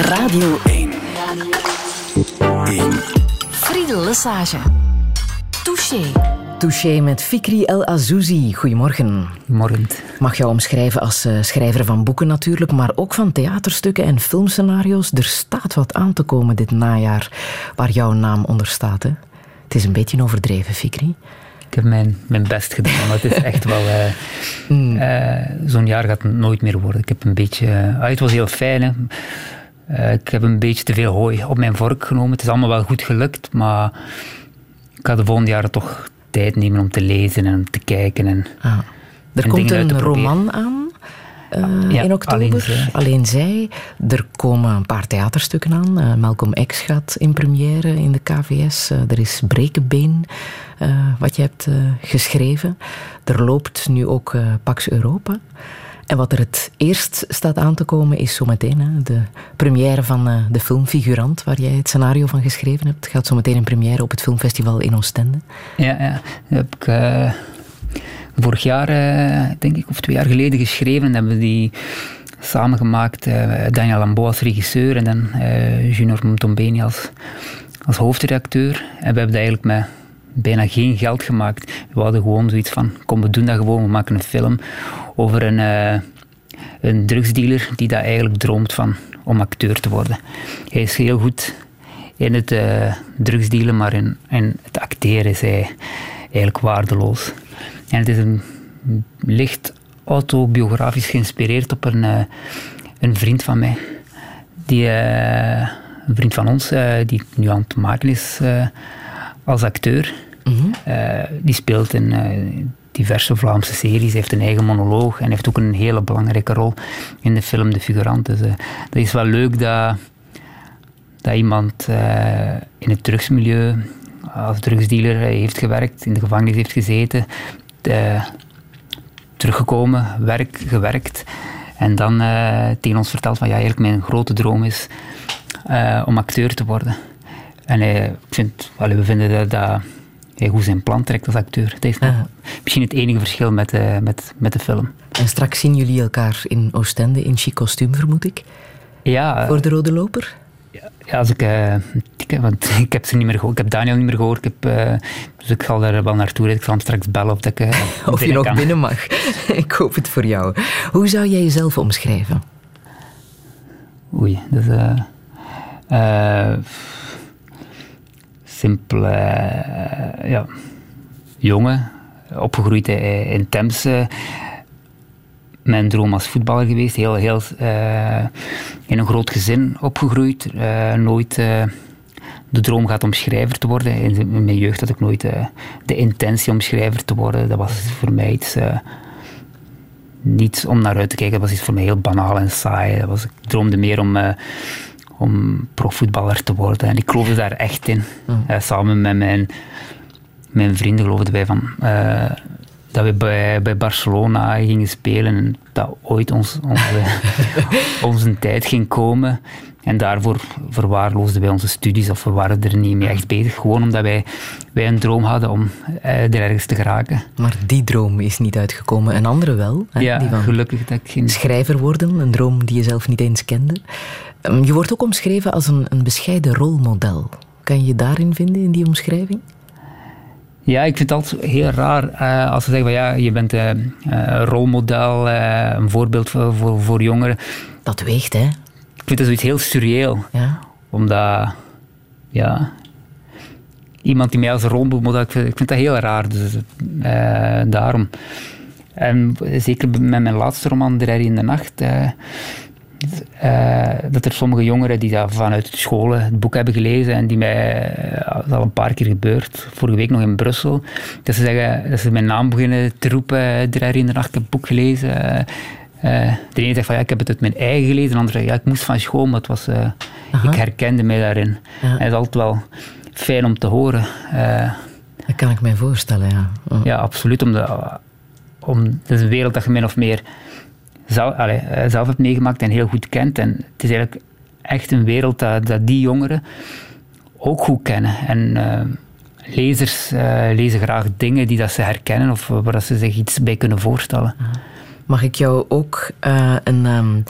Radio 1. 1. Friedel Lesage. Touché. Touché met Fikri El Azouzi. Goedemorgen. Morgen. Mag jou omschrijven als uh, schrijver van boeken natuurlijk, maar ook van theaterstukken en filmscenario's. Er staat wat aan te komen dit najaar waar jouw naam onder staat. Hè? Het is een beetje overdreven, Fikri. Ik heb mijn, mijn best gedaan, maar het is echt wel... Uh, mm. uh, Zo'n jaar gaat het nooit meer worden. Ik heb een beetje... Ah, het was heel fijn, hè. Uh, ik heb een beetje te veel hooi op mijn vork genomen. Het is allemaal wel goed gelukt, maar ik ga de volgende jaren toch tijd nemen om te lezen en om te kijken. En, ah. Er en komt een roman aan uh, ja, in oktober. Alleen zij. alleen zij. Er komen een paar theaterstukken aan. Uh, Malcolm X gaat in première in de KVS. Uh, er is Brekenbeen, wat je hebt geschreven. Er loopt nu ook Pax Europa. En wat er het eerst staat aan te komen is zometeen de première van de film Figurant, waar jij het scenario van geschreven hebt. Gaat zometeen in première op het filmfestival in Oostende. Ja, ja. Dat heb ik vorig jaar, denk ik, of twee jaar geleden geschreven. En hebben we die samengemaakt. Uh, Daniel Lambeau als regisseur en dan Junior Mtombeni als, als hoofdredacteur. En we hebben dat eigenlijk met bijna geen geld gemaakt. We hadden gewoon zoiets van, kom we doen dat gewoon, we maken een film over een, uh, een drugsdealer die dat eigenlijk droomt van om acteur te worden. Hij is heel goed in het drugsdealen, maar in, in het acteren is hij eigenlijk waardeloos. En het is een licht autobiografisch geïnspireerd op een, uh, een vriend van mij. Die, uh, een vriend van ons, uh, die nu aan het maken is als acteur. Mm -hmm. die speelt in diverse Vlaamse series, heeft een eigen monoloog en heeft ook een hele belangrijke rol in de film De Figurant. Dus dat is wel leuk dat, dat iemand in het drugsmilieu als drugsdealer heeft gewerkt, in de gevangenis heeft gezeten, teruggekomen, werk, gewerkt. En dan tegen ons vertelt van ja, eigenlijk mijn grote droom is om acteur te worden. En ik vind, we vinden dat, dat hij goed zijn plan trekt als acteur. Dat is nog misschien het enige verschil met, met, met de film. En straks zien jullie elkaar in Oostende in chic kostuum, vermoed ik? Ja. Voor de Rode Loper? Ja, als ik, uh, ik, want ik heb ze niet meer gehoord. Ik heb Daniel niet meer gehoord. Ik heb, uh, dus ik zal daar wel naartoe rijden. Ik zal hem straks bellen of, dat ik, of je nog kan. binnen mag. ik hoop het voor jou. Hoe zou jij jezelf omschrijven? Oei, dat is... simpel... ja, jongen, opgegroeid in Temse mijn droom als voetballer geweest. Heel, heel, uh, in een groot gezin opgegroeid. Uh, nooit de droom gehad om schrijver te worden. In, mijn jeugd had ik nooit de intentie om schrijver te worden. Dat was voor mij iets... niet om naar uit te kijken. Dat was iets voor mij heel banaal en saai. Dat was, ik droomde meer om om profvoetballer te worden. En ik geloofde daar echt in. Uh, samen met mijn, mijn vrienden geloofden wij van... Uh, dat we bij, bij Barcelona gingen spelen en dat ooit ons, onze, onze tijd ging komen. En daarvoor verwaarloosden wij onze studies of we waren er niet mee echt bezig. Gewoon omdat wij, wij een droom hadden om eh, er ergens te geraken. Maar die droom is niet uitgekomen. Een andere wel. Hè? Ja, die van gelukkig dat ik geen... Schrijver worden, een droom die je zelf niet eens kende. Um, je wordt ook omschreven als een, een bescheiden rolmodel. Kan je je daarin vinden, in die omschrijving? Ja, ik vind het altijd heel raar uh, als ze zeggen van ja, je bent een uh, rolmodel, uh, een voorbeeld voor, voor, voor, jongeren. Dat weegt, hè? Ik vind dat zoiets heel surreëel. Ja. Omdat, ja, iemand die mij als rolmodel, ik vind, ik vind dat heel raar. Dus daarom. En zeker met mijn laatste roman, De in de Nacht, uh, dat er sommige jongeren die dat vanuit scholen het boek hebben gelezen en die mij, uh, dat is al een paar keer gebeurd, vorige week nog in Brussel, dat ze zeggen, dat ze mijn naam beginnen te roepen, drie in de nacht, het boek gelezen. Uh, de ene zegt van ja, ik heb het uit mijn eigen gelezen, de andere zegt ja, ik moest van school, maar het was, ik herkende mij daarin. Ja. En het is altijd wel fijn om te horen. dat kan ik mij voorstellen, ja. Oh. Ja, absoluut. Omdat, om, het is een wereld dat je min of meer zelf, allez, zelf hebt meegemaakt en heel goed kent. En het is eigenlijk echt een wereld dat, dat die jongeren ook goed kennen. En uh, lezers uh, lezen graag dingen die dat ze herkennen of waar ze zich iets bij kunnen voorstellen. Mag ik jou ook uh, een, um,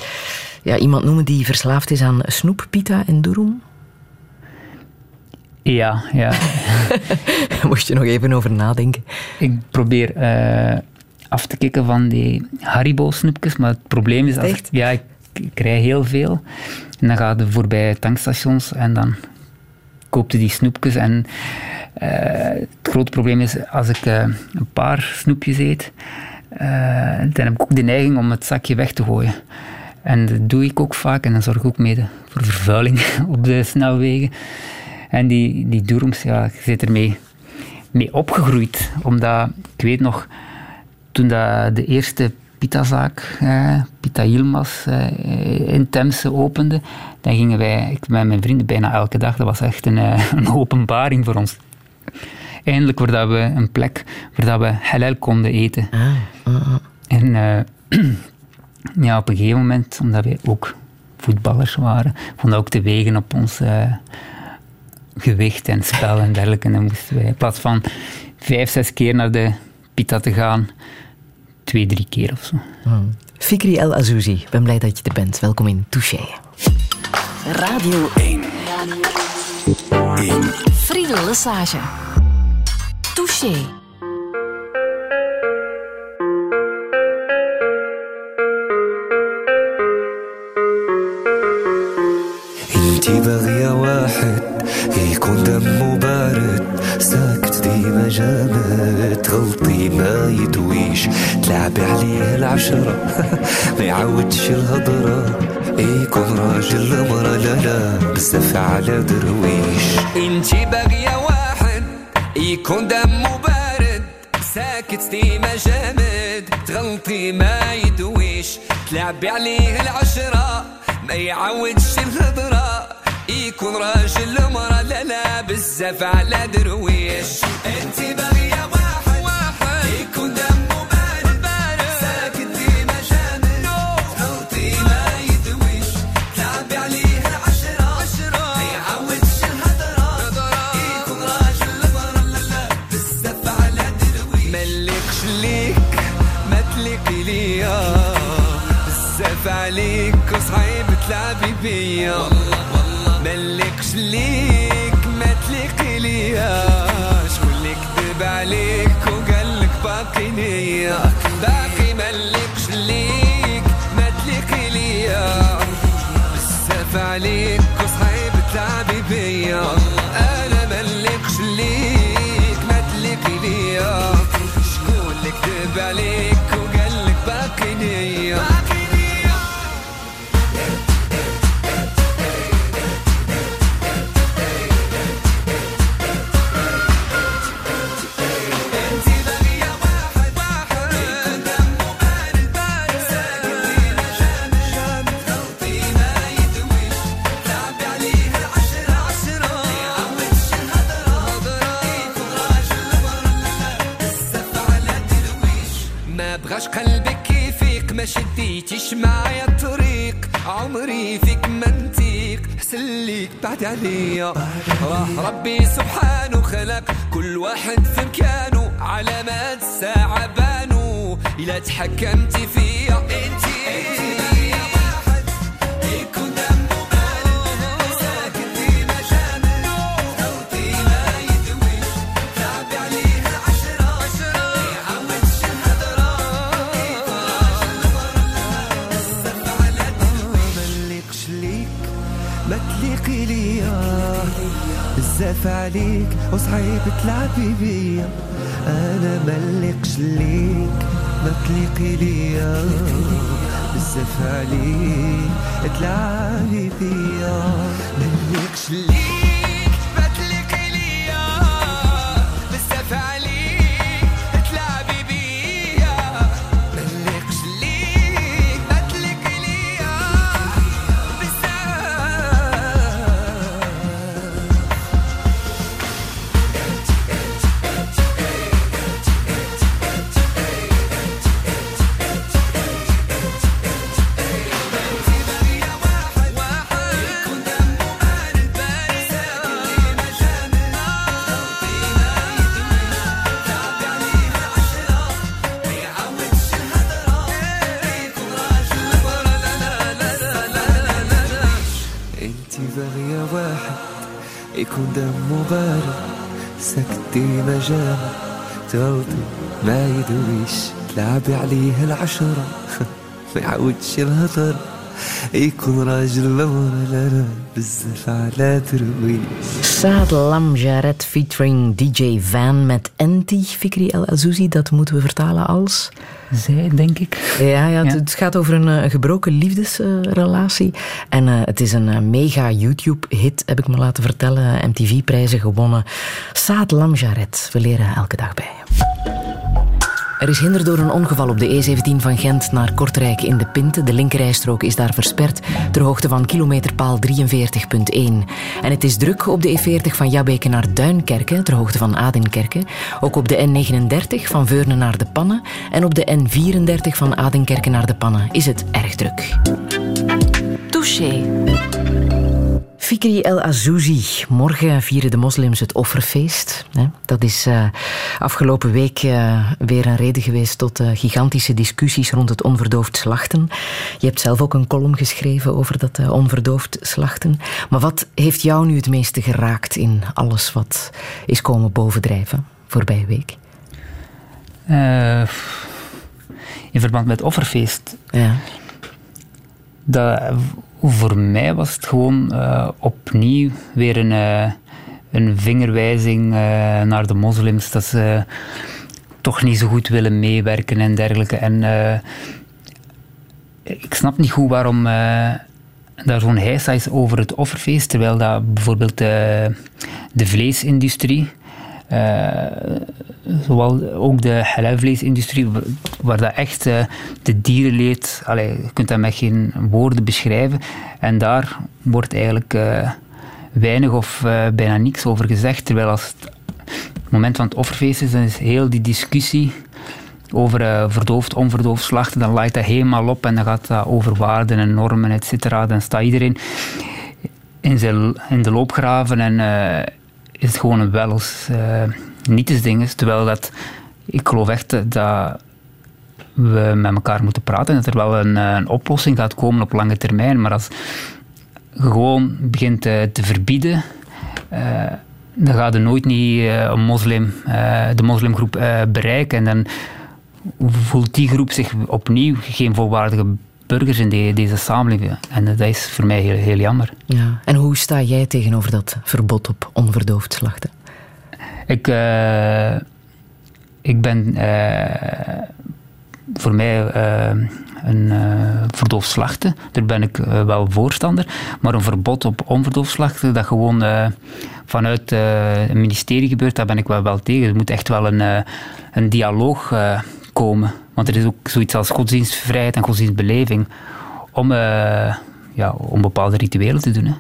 ja, iemand noemen die verslaafd is aan snoep, pita en durum? Ja, ja. Daar moest je nog even over nadenken. Ik probeer uh, af te kicken van die Haribo-snoepjes, maar het probleem is... Echt? ja, ik, ik rij heel veel. En dan ga je voorbij tankstations en dan koopte die snoepjes. En uh, het grote probleem is, als ik uh, een paar snoepjes eet, uh, dan heb ik ook de neiging om het zakje weg te gooien. En dat doe ik ook vaak en dan zorg ik ook mee voor vervuiling op de snelwegen. En die, die ja, ik zit ermee mee opgegroeid. Omdat, ik weet nog, toen dat de eerste pitazaak, eh, Pita Yilmaz, eh, in Temse opende, dan gingen wij, ik met mijn vrienden bijna elke dag, dat was echt een, eh, een openbaring voor ons. Eindelijk waar we een plek waar we halal konden eten. Ah, ah, ah. En ja, op een gegeven moment, omdat wij ook voetballers waren, vonden ook te wegen op ons uh, gewicht en spel en dergelijke. En dan moesten wij in plaats van vijf, zes keer naar de pita te gaan, twee, drie keer of zo. Hmm. Fikri El Azouzi, ben blij dat je er bent. Welkom in Touché. Radio 1. 1. Friedel Lesage. Touché. العشرة ما يعودش الهضرة. يكون راجل مرة. لا لا بزاف على درويش. انتي باغية واحد يكون دمه بارد ساكت ديما جامد. تغلطي ما يدويش. تلعبي عليه العشرة. ما يعودش الهضرة. يكون راجل مرة. لا لا بزاف على درويش. عليك وصعيب تلعبي بيا. ملكش ليك ما تليقي ليا شكون اللي كذب عليك وقالك باقي ليا باقي ملكش ليك ما تليقي ليا بزاف عليك وصعيب تلعبي بيا. أنا ملكش ليك ما تليقي ليا شكون اللي كذب عليك وقالك باقي ليا بعد عليا راه ربي سبحانه خلق كل واحد في مكانه علامات الساعة بانوا إلا تحكمتي فيا انتي بزاف عليك وصعيب تلعبي بيا. أنا ملكش ليك ما تليقي ليا. بزاف عليك تلعبي بيا. ملكش ليك. بارد سكتي مجامع تغلطي ما يدويش. تلعبي عليه العشرة ما يعودش الهضر يكون راجل لورا لا لا بزاف على Lam Jared featuring DJ Van met Enti, Fikri El Azouzi. Dat moeten we vertalen als... Zij, denk ik. Ja, ja, het, gaat over een eh, gebroken liefdesrelatie. en eh, het is een eh, mega YouTube-hit, heb ik me laten vertellen. MTV-prijzen gewonnen. Saad Lam Jared, we leren elke dag bij. Er is hinder door een ongeval op de E17 van Gent naar Kortrijk in de Pinte. De linkerrijstrook is daar versperd ter hoogte van kilometerpaal 43.1. En het is druk op de E40 van Jabbeke naar Duinkerke ter hoogte van Adinkerke. Ook op de N39 van Veurne naar de Pannen. En op de N34 van Adinkerke naar de Pannen is het erg druk. Touché. Fikri El Azouzi. Morgen vieren de moslims het offerfeest. Dat is eh, afgelopen week eh, weer een reden geweest tot eh, gigantische discussies rond het onverdoofd slachten. Je hebt zelf ook een column geschreven over dat onverdoofd slachten. Maar wat heeft jou nu het meeste geraakt in alles wat is komen bovendrijven voorbije week? In verband met het offerfeest. Ja. Dat, voor mij was het gewoon eh, opnieuw weer een, eh, een vingerwijzing eh, naar de moslims. Dat ze toch niet zo goed willen meewerken en dergelijke. En ik snap niet goed waarom daar zo'n heisa is over het offerfeest, terwijl dat bijvoorbeeld de vleesindustrie, zowel ook de halalvleesindustrie, wa- waar dat echt eh, de dierenleed, allee, je kunt dat met geen woorden beschrijven, en daar wordt eigenlijk eh, weinig of eh, bijna niks over gezegd, terwijl als het moment van het offerfeest is, dan is heel die discussie over eh, verdoofd, onverdoofd slachten, dan laait dat helemaal op en dan gaat dat over waarden en normen, et cetera. Dan staat iedereen in, in de loopgraven en is het gewoon wel eens eh nietjesding is. Terwijl dat, ik geloof echt dat we met elkaar moeten praten en dat er wel een, eh, een oplossing gaat komen op lange termijn. Maar als je gewoon begint eh, te verbieden, eh, dan gaat je nooit niet een moslim, de moslimgroep bereiken. En dan voelt die groep zich opnieuw geen volwaardige burgers in de- deze samenleving. En dat is voor mij heel, heel jammer. Ja. En hoe sta jij tegenover dat verbod op onverdoofd slachten? Ik, eh, ik ben eh, voor mij eh, een eh verdoofd slachten. Daar ben ik wel voorstander. Maar een verbod op onverdoofd slachten, dat gewoon vanuit het ministerie gebeurt, daar ben ik wel, wel tegen. Er moet echt wel een, een dialoog komen. Want er is ook zoiets als godsdienstvrijheid en godsdienstbeleving om, ja, om bepaalde rituelen te doen. Hè.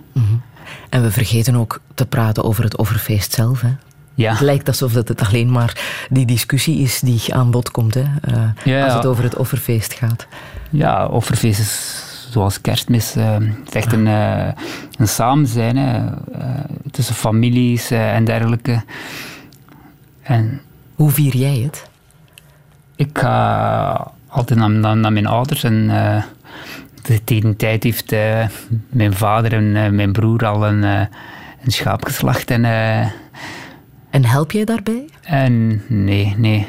En we vergeten ook te praten over het offerfeest zelf. Hè? Ja. Het lijkt alsof dat het alleen maar die discussie is die aan bod komt. Hè? eh, Ja, Als het over het offerfeest gaat. Ja, offerfeest is zoals kerstmis. eh, het is echt een, eh, een samenzijn hè, eh, tussen families en dergelijke. En Hoe vier jij het? ik ga altijd naar, naar, naar mijn ouders en de- tegen die tijd heeft mijn vader en mijn broer al een, een schaap geslacht. En, En help jij daarbij? en nee, nee.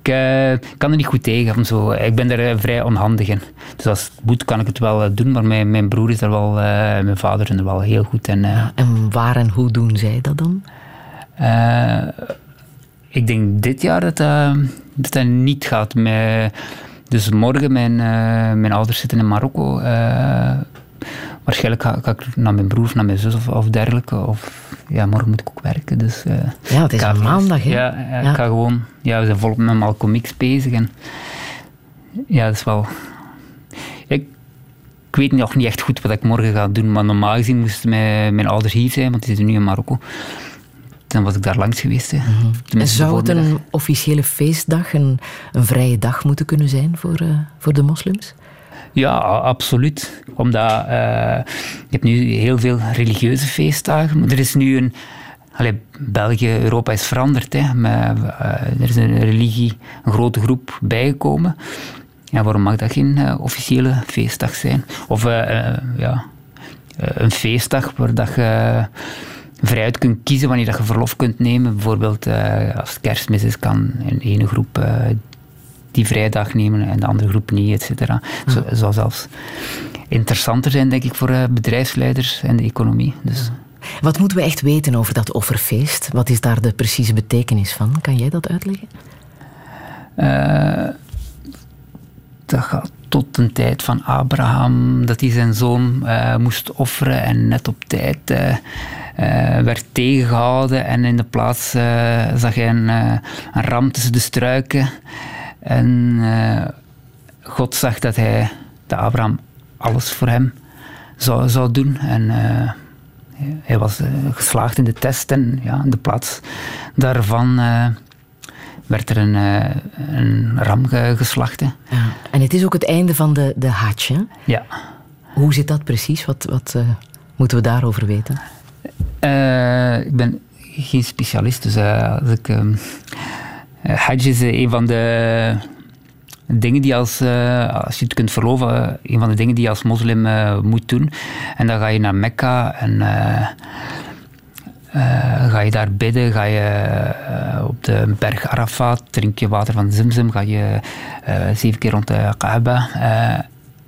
Ik eh, kan er niet goed tegen. Zo. Ik ben er eh, vrij onhandig in. Dus als het moet, kan ik het wel eh, doen. Maar mijn, mijn broer is er wel, mijn vader is er wel heel goed in. En waar en hoe doen zij dat dan? Ik denk dit jaar dat dat, dat niet gaat. Met, dus morgen, mijn, mijn ouders zitten in Marokko. Waarschijnlijk ga, ga ik naar mijn broer of naar mijn zus of, of dergelijke. Of, ja, morgen moet ik ook werken. Dus, eh, Ja, het is een maandag. Hè? Ja, ja, Ja. ik ga gewoon... Ja, we zijn volop met Malcolm X bezig. En, ja, dat is wel... Ik, ik weet nog niet echt goed wat ik morgen ga doen, maar normaal gezien moesten mijn, mijn ouders hier zijn, want die zitten nu in Marokko. Dan was ik daar langs geweest. Hè. Mhm. En zou het een officiële feestdag, een, een vrije dag moeten kunnen zijn voor, eh, voor de moslims? Ja, absoluut. Omdat eh, je hebt nu heel veel religieuze feestdagen. Er is nu een... Allee, België, Europa is veranderd. Hè, maar, eh, er is een religie, een grote groep bijgekomen. Ja, waarom mag dat geen eh, officiële feestdag zijn? Of ja, een feestdag waar dat je vrijuit kunt kiezen wanneer dat je verlof kunt nemen. Bijvoorbeeld als het kerstmis is, kan een ene groep die vrijdag nemen en de andere groep niet, et cetera. Zo, zou zelfs interessanter zijn, denk ik, voor eh, bedrijfsleiders en de economie. Dus, Wat moeten we echt weten over dat offerfeest? Wat is daar de precieze betekenis van? Kan jij dat uitleggen? Eh, dat gaat tot een tijd van Abraham, dat hij zijn zoon eh, moest offeren en net op tijd werd tegengehouden. En in de plaats zag hij een, een ram tussen de struiken. En eh, God zag dat, hij, dat Abraham alles voor hem zou, zou doen. En eh, hij was eh, geslaagd in de test en ja, in de plaats daarvan werd er een, een ram ge- geslacht. Ja. En het is ook het einde van de, de Hajj. hè? Ja. Hoe zit dat precies? Wat, wat moeten we daarover weten? Ik ben geen specialist, dus als ik... eh, Hajj is eh, een van de dingen die als, eh, als je het kunt verloven, een van de dingen die je als moslim moet doen. En dan ga je naar Mekka en ga je daar bidden, ga je op de berg Arafat, drink je water van Zimzim, ga je zeven keer rond de Kaaba,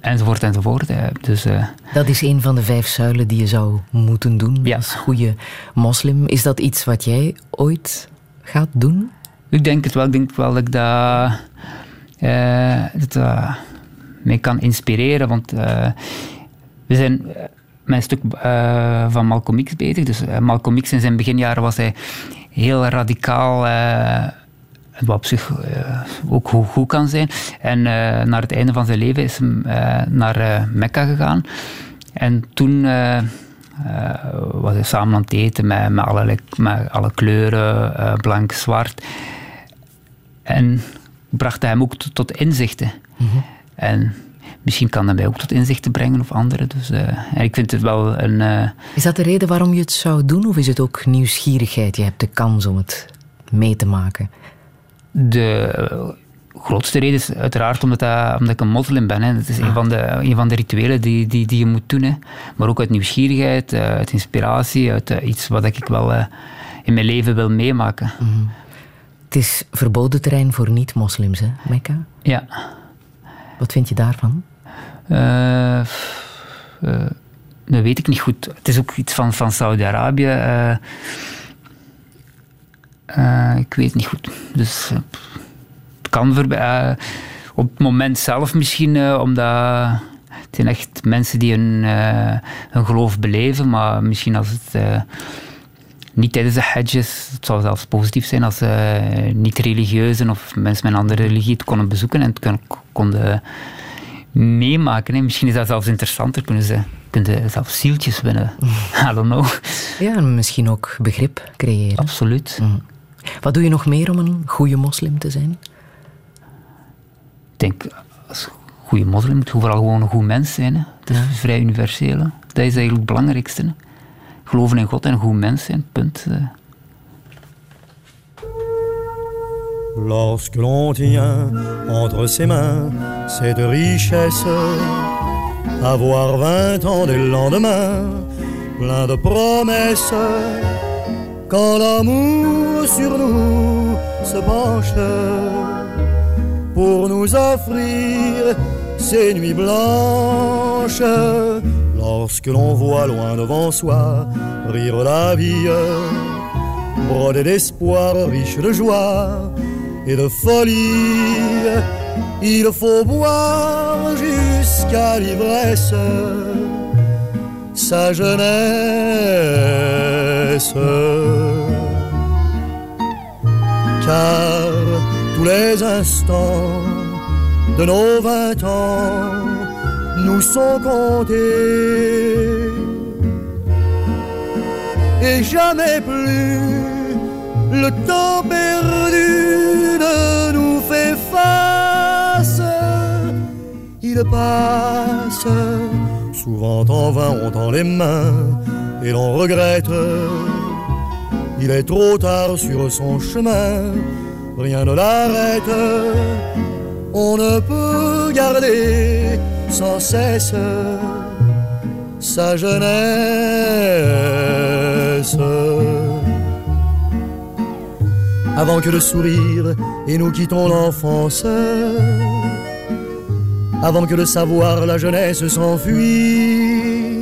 enzovoort enzovoort. dus... Dat is een van de vijf zuilen die je zou moeten doen Ja. als goede moslim. Is dat iets wat jij ooit gaat doen? Ik denk het wel. Ik denk wel dat ik dat, dat mij kan inspireren. Want eh, we zijn met een stuk van Malcolm X bezig. Dus Malcolm X in zijn beginjaren was hij heel radicaal. wat op zich ook goed, goed kan zijn. En naar het einde van zijn leven is hij naar Mekka gegaan. En toen was hij samen aan het eten met, met, met alle kleuren, blank, zwart. En bracht hem ook tot, inzichten. En misschien kan dat mij ook tot inzichten brengen of anderen. Dus, eh, en ik vind het wel een... eh, Is dat de reden waarom je het zou doen? Of is het ook nieuwsgierigheid? Je hebt de kans om het mee te maken. De eh, grootste reden is uiteraard omdat, dat, omdat ik een moslim ben. Hè. Dat is een, van de, een van de rituelen die, die, die je moet doen. Hè. Maar ook uit nieuwsgierigheid, uit inspiratie, uit iets wat ik wel in mijn leven wil meemaken. Het is verboden terrein voor niet-moslims, hè, Mekka? Ja. Wat vind je daarvan? Eh, eh, dat weet ik niet goed. Het is ook iets van, van Saudi-Arabië. eh. Ik weet het niet goed. Dus het kan voorbij. op het moment zelf misschien, omdat het zijn echt mensen die hun, hun geloof beleven, maar misschien als het niet tijdens de is, het zou zelfs positief zijn als eh, niet-religieuzen of mensen met een andere religie het konden bezoeken en het kon- konden meemaken. Hè. Misschien is dat zelfs interessanter. Kunnen ze, kunnen ze zelfs zieltjes winnen. I don't know. Ja, en misschien ook begrip creëren. Absoluut. Wat doe je nog meer om een goede moslim te zijn? Ik denk, als goede moslim moet je vooral gewoon een goed mens zijn. Hè. Dat is vrij universeel. hè. Dat is eigenlijk het belangrijkste. hè. Geloven in God en goed mens eh. Lorsque l'on tient entre ses mains cette richesse, avoir vingt ans dès le lendemain, plein de promesses, quand l'amour sur nous se penche pour nous offrir ces nuits blanches, lorsque l'on voit loin devant soi rire la vie brodé d'espoir, riche de joie et de folie. Il faut boire jusqu'à l'ivresse sa jeunesse. Car tous les instants de nos vingt ans nous sont comptés et jamais plus le temps perdu ne nous fait face. Il passe, souvent en vain on tend les mains et l'on regrette. Il est trop tard sur son chemin, rien ne l'arrête. On ne peut garder sans cesse sa jeunesse. Avant que le sourire et nous quittons l'enfance, avant que le savoir, la jeunesse s'enfuit.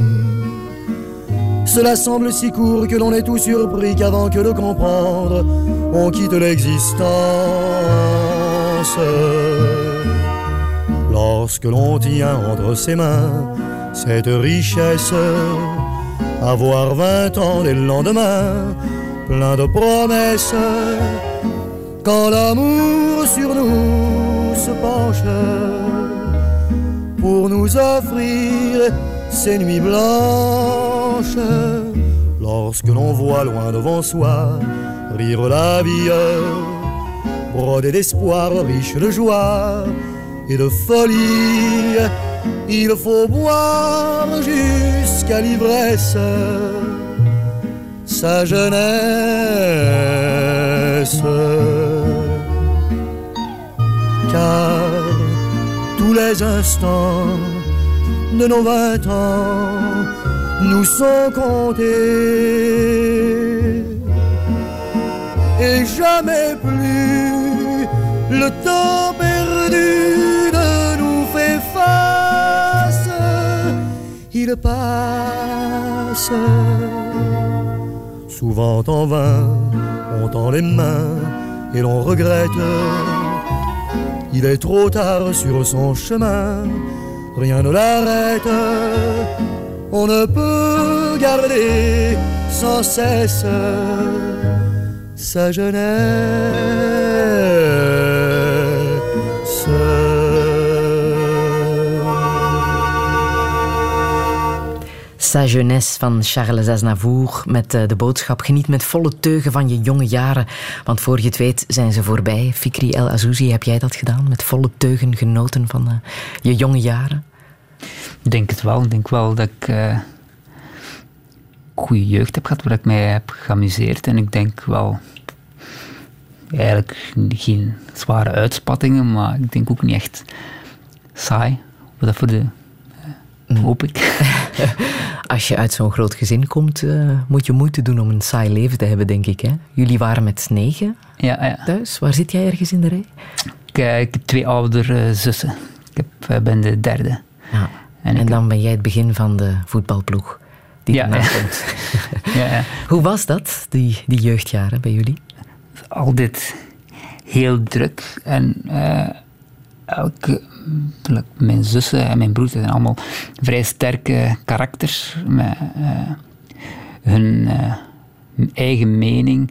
Cela semble si court que l'on est tout surpris qu'avant que de comprendre, on quitte l'existence. Lorsque l'on tient entre ses mains cette richesse, avoir vingt ans dès le lendemain, plein de promesses, quand l'amour sur nous se penche pour nous offrir ces nuits blanches. Lorsque l'on voit loin devant soi rire la vie, brodée d'espoir, riche de joie et de folie, il faut boire jusqu'à l'ivresse sa jeunesse. Car tous les instants de nos vingt ans nous sont comptés. Et jamais plus le temps perdu Passe. Souvent en vain, on tend les mains et l'on regrette. Il est trop tard sur son chemin, rien ne l'arrête. On ne peut garder sans cesse sa jeunesse. Sa jeunesse van Charles Aznavour met eh, de boodschap geniet met volle teugen van je jonge jaren. Want voor je het weet zijn ze voorbij. Fikri El Azouzi, heb jij dat gedaan? Met volle teugen genoten van eh, je jonge jaren? Ik denk het wel. Ik denk wel dat ik uh, goede jeugd heb gehad, waar ik mij heb geamuseerd. En ik denk wel, eigenlijk geen zware uitspattingen, maar ik denk ook niet echt saai. Wat voor de, uh, hoop ik. Als je uit zo'n groot gezin komt, uh, moet je moeite doen om een saai leven te hebben, denk ik. Hè? Jullie waren met negen ja, ja. thuis. Waar zit jij ergens in de rij? Ik, ik heb twee oudere zussen. Ik heb, ben de derde. Ja. En, en dan heb... ben jij het begin van de voetbalploeg die ja, erna komt. ja, ja. Hoe was dat, die, die jeugdjaren bij jullie? Altijd heel druk. En uh, elke, mijn zussen en mijn broers zijn allemaal vrij sterke karakters. Met uh, hun uh, eigen mening.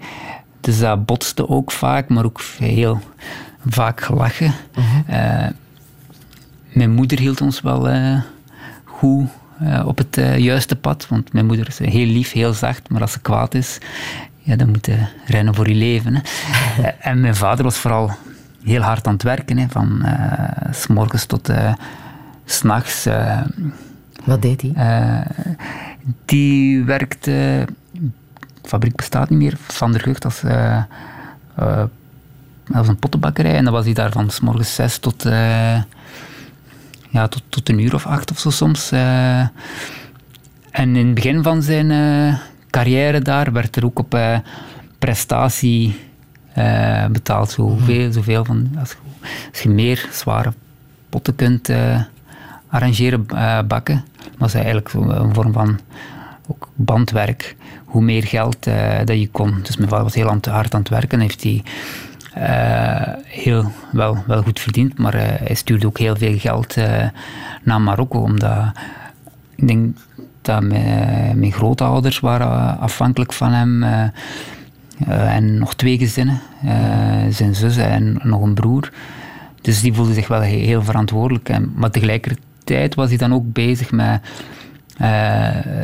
Dus dat botste ook vaak, maar ook heel vaak gelachen. -huh. mijn moeder hield ons wel goed op het juiste pad. Want mijn moeder is heel lief, heel zacht, maar als ze kwaad is, ja, dan moet je rennen voor je leven. Hè. en mijn vader was vooral heel hard aan het werken, hè, van s morgens tot s'nachts. Wat deed hij? die werkte, de fabriek bestaat niet meer, Van der Gucht als, als een pottenbakkerij. En dan was hij daar van s morgens zes tot ja, tot, tot een uur of acht of zo soms. Uh, en in het begin van zijn uh, carrière daar werd er ook op uh, betaald. Zoveel, zoveel van, als, je, als je meer zware potten kunt arrangeren, bakken, was eigenlijk een vorm van ook bandwerk. Hoe meer geld dat je kon. Dus mijn vader was heel hard aan het werken. Heeft hij heel wel, wel goed verdiend, maar hij stuurde ook heel veel geld naar Marokko, omdat ik denk dat mijn, mijn grootouders waren afhankelijk van hem en nog twee gezinnen, zijn zus en nog een broer. Dus die voelde zich wel heel verantwoordelijk. En, maar tegelijkertijd was hij dan ook bezig met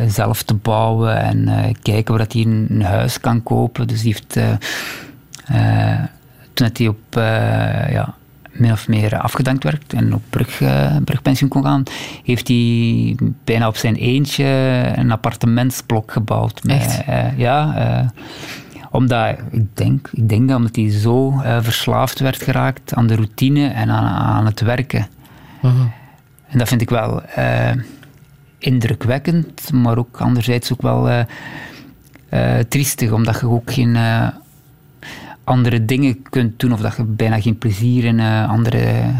zelf te bouwen en kijken waar hij een huis kan kopen. Dus die heeft toen hij op ja, min of meer afgedankt werd en op brug, brugpensioen kon gaan, heeft hij bijna op zijn eentje een appartementsblok gebouwd. Met, Echt? Ja, omdat, ik denk, ik denk dat omdat hij zo verslaafd werd geraakt aan de routine en aan, aan het werken. Uh -huh. En dat vind ik wel indrukwekkend, maar ook anderzijds ook wel eh, eh, triestig, omdat je ook geen eh, andere dingen kunt doen of dat je bijna geen plezier in eh, andere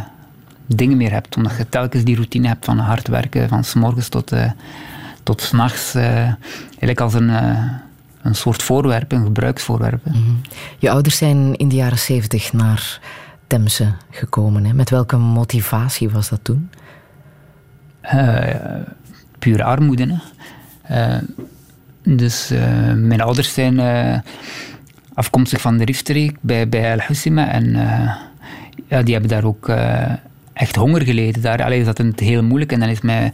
dingen meer hebt, omdat je telkens die routine hebt van hard werken, van s morgens tot, eh tot s'nachts, eh eigenlijk als een, eh, een soort voorwerp, een gebruiksvoorwerp. hè. Je ouders zijn in de jaren zeventig naar Temse gekomen. Hè? Met welke motivatie was dat toen? eh, pure armoede. Hè. Eh, dus eh, mijn ouders zijn afkomstig van de Riftstreek bij, bij El Hussima en ja, die hebben daar ook echt honger geleden. Daar allee, is dat het heel moeilijk en dan is mijn,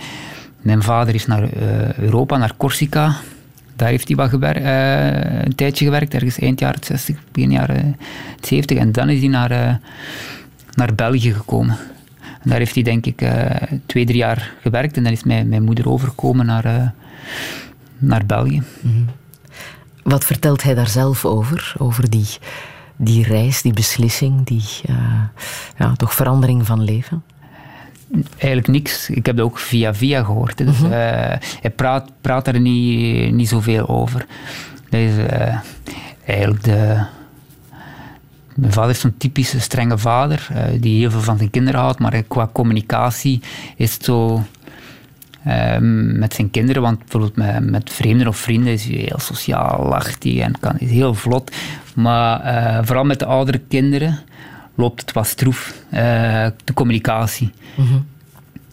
mijn vader is naar Europa, naar Corsica. Daar heeft hij wat gewer- eh, een tijdje gewerkt, ergens eind jaren 60, begin jaren 70. En dan is hij naar, eh, naar België gekomen. En daar heeft hij denk ik eh, twee, drie jaar gewerkt. En dan is mijn, mijn moeder overgekomen naar, naar België. Wat vertelt hij daar zelf over? Over die, die reis, die beslissing, die ja, toch verandering van leven? Eigenlijk niks. Ik heb dat ook via via gehoord. Dus, eh, hij praat, praat er niet, niet zoveel over. Dat is eh, eigenlijk de... Mijn vader is zo'n typische strenge vader, eh, die heel veel van zijn kinderen houdt, maar qua communicatie is het zo... met zijn kinderen, want bijvoorbeeld met, met vreemden of vrienden is hij heel sociaal, lacht hij en kan, is heel vlot. Maar vooral met de oudere kinderen loopt het wat stroef, eh, de communicatie.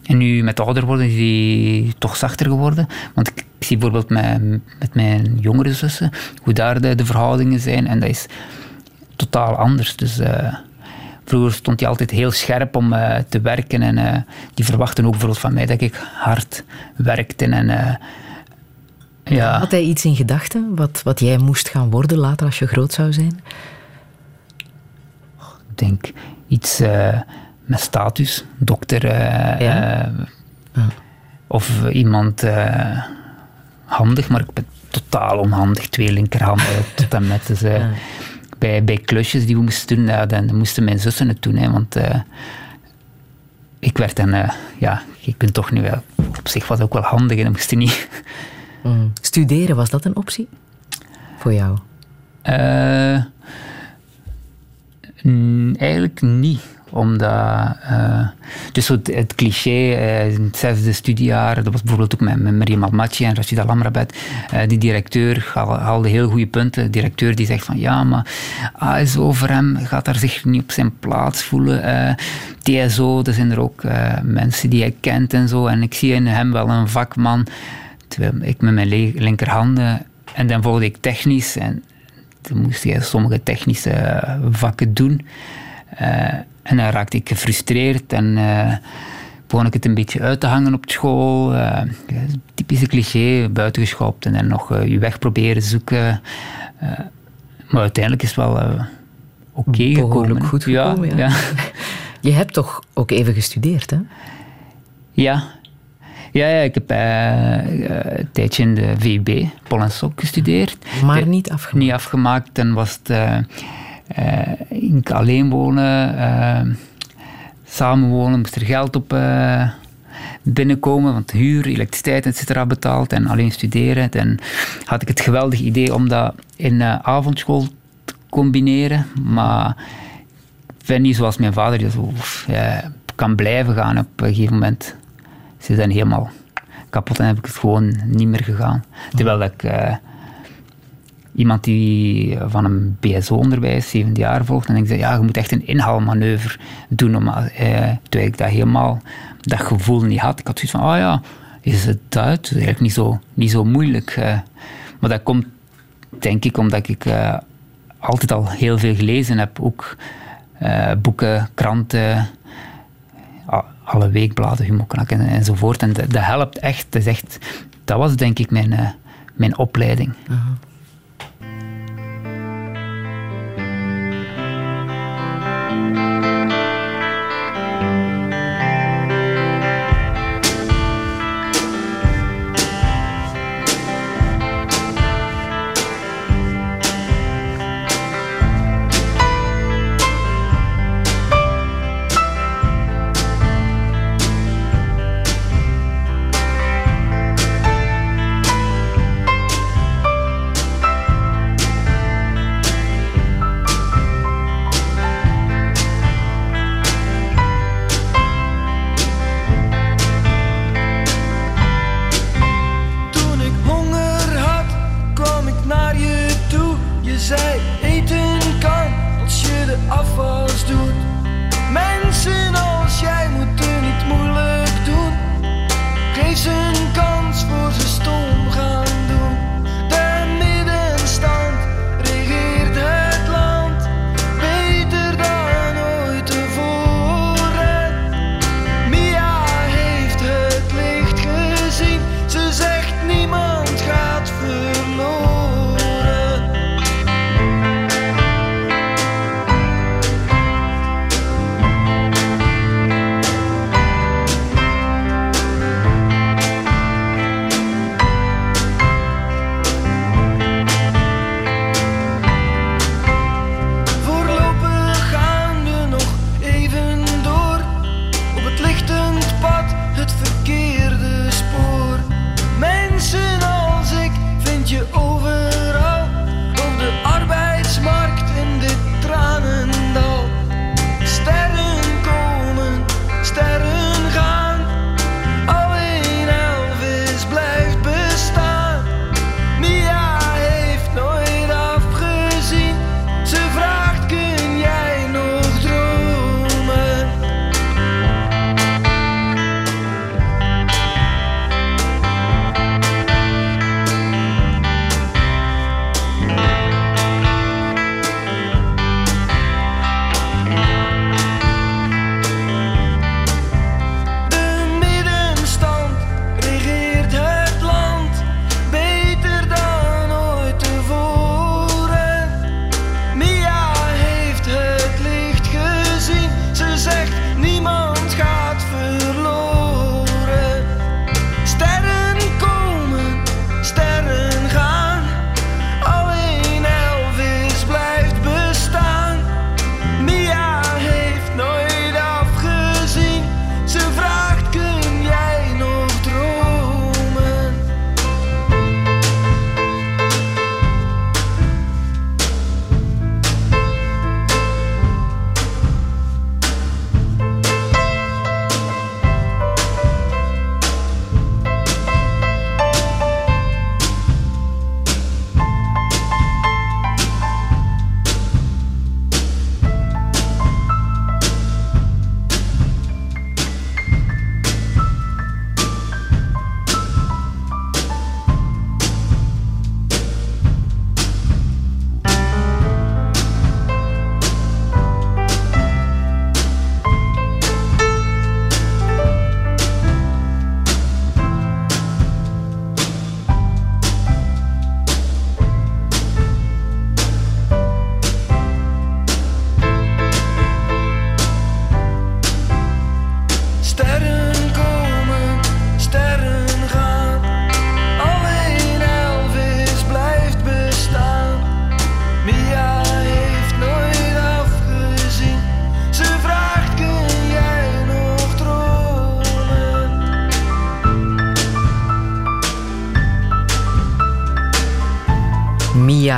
En nu met ouder worden is hij toch zachter geworden. Want ik, ik zie bijvoorbeeld met, met mijn jongere zussen hoe daar de, de verhoudingen zijn. En dat is totaal anders. Dus eh, vroeger stond hij altijd heel scherp om eh, te werken. En die verwachten ook bijvoorbeeld van mij dat ik hard werkte. En ja, Had hij iets in gedachten wat, wat jij moest gaan worden later als je groot zou zijn? Ik denk iets eh, met status. Dokter. eh, Ja? eh, Of eh, iemand handig, maar ik ben totaal onhandig. Twee linkerhanden tot en met. Dus, bij, bij klusjes die we moesten doen, ja, dan moesten mijn zussen het doen. Hè, want ik werd dan, ja, je kunt toch nu wel. Op zich was het ook wel handig en moest je niet. Mm. Studeren, was dat een optie? Voor jou? Eh, mm, eigenlijk niet. Omdat, eh, dus het, cliché, eh, in het zesde studiejaar, dat was bijvoorbeeld ook met, met Almaty en Rashida Lamrabet, eh, die directeur haal- haalde heel goede punten. De directeur die zegt van ja, maar ASO voor hem gaat daar zich niet op zijn plaats voelen. TSO, er zijn er ook mensen die hij kent en zo. En ik zie in hem wel een vakman, terwijl ik met mijn linkerhanden, en dan volgde ik technisch en toen moest je sommige technische vakken doen. Eh, en dan raakte ik gefrustreerd en eh, begon ik het een beetje uit te hangen op school. Eh, typische cliché, buitengeschopt en dan nog je weg proberen zoeken. Maar uiteindelijk is het wel oké gekomen. Behoorlijk goed gekomen, ja. ja. Je hebt toch ook even gestudeerd, hè? Ja. Ja, ja, ik heb eh, eh, een tijdje in de VUB, Pol en Sok, gestudeerd. Maar De- niet afgemaakt. Niet afgemaakt. Dan was het eh, eh, ik alleen wonen, eh, samenwonen, moest er geld op eh, binnenkomen, want huur, elektriciteit, et cetera betaald en alleen studeren. Dan had ik het geweldig idee om dat in eh, avondschool te combineren, maar ik ben niet zoals mijn vader, die eh, kan blijven gaan op een gegeven moment. Ze zijn helemaal kapot en heb ik het gewoon niet meer gegaan. Terwijl ik eh, iemand die van een BSO-onderwijs zevende jaar volgt, en ik zei, ja, je moet echt een inhaalmanoeuvre doen, om, eh, terwijl ik dat helemaal, dat gevoel niet had. Ik had zoiets van, oh ja, is het uit? Dat is eigenlijk niet zo, niet zo moeilijk. eh. maar dat komt, denk ik, omdat ik altijd al heel veel gelezen heb, ook boeken, kranten, alle weekbladen, Humoknak en, enzovoort. En dat, dat helpt echt. Dat, is echt, dat was denk ik mijn, eh, mijn opleiding.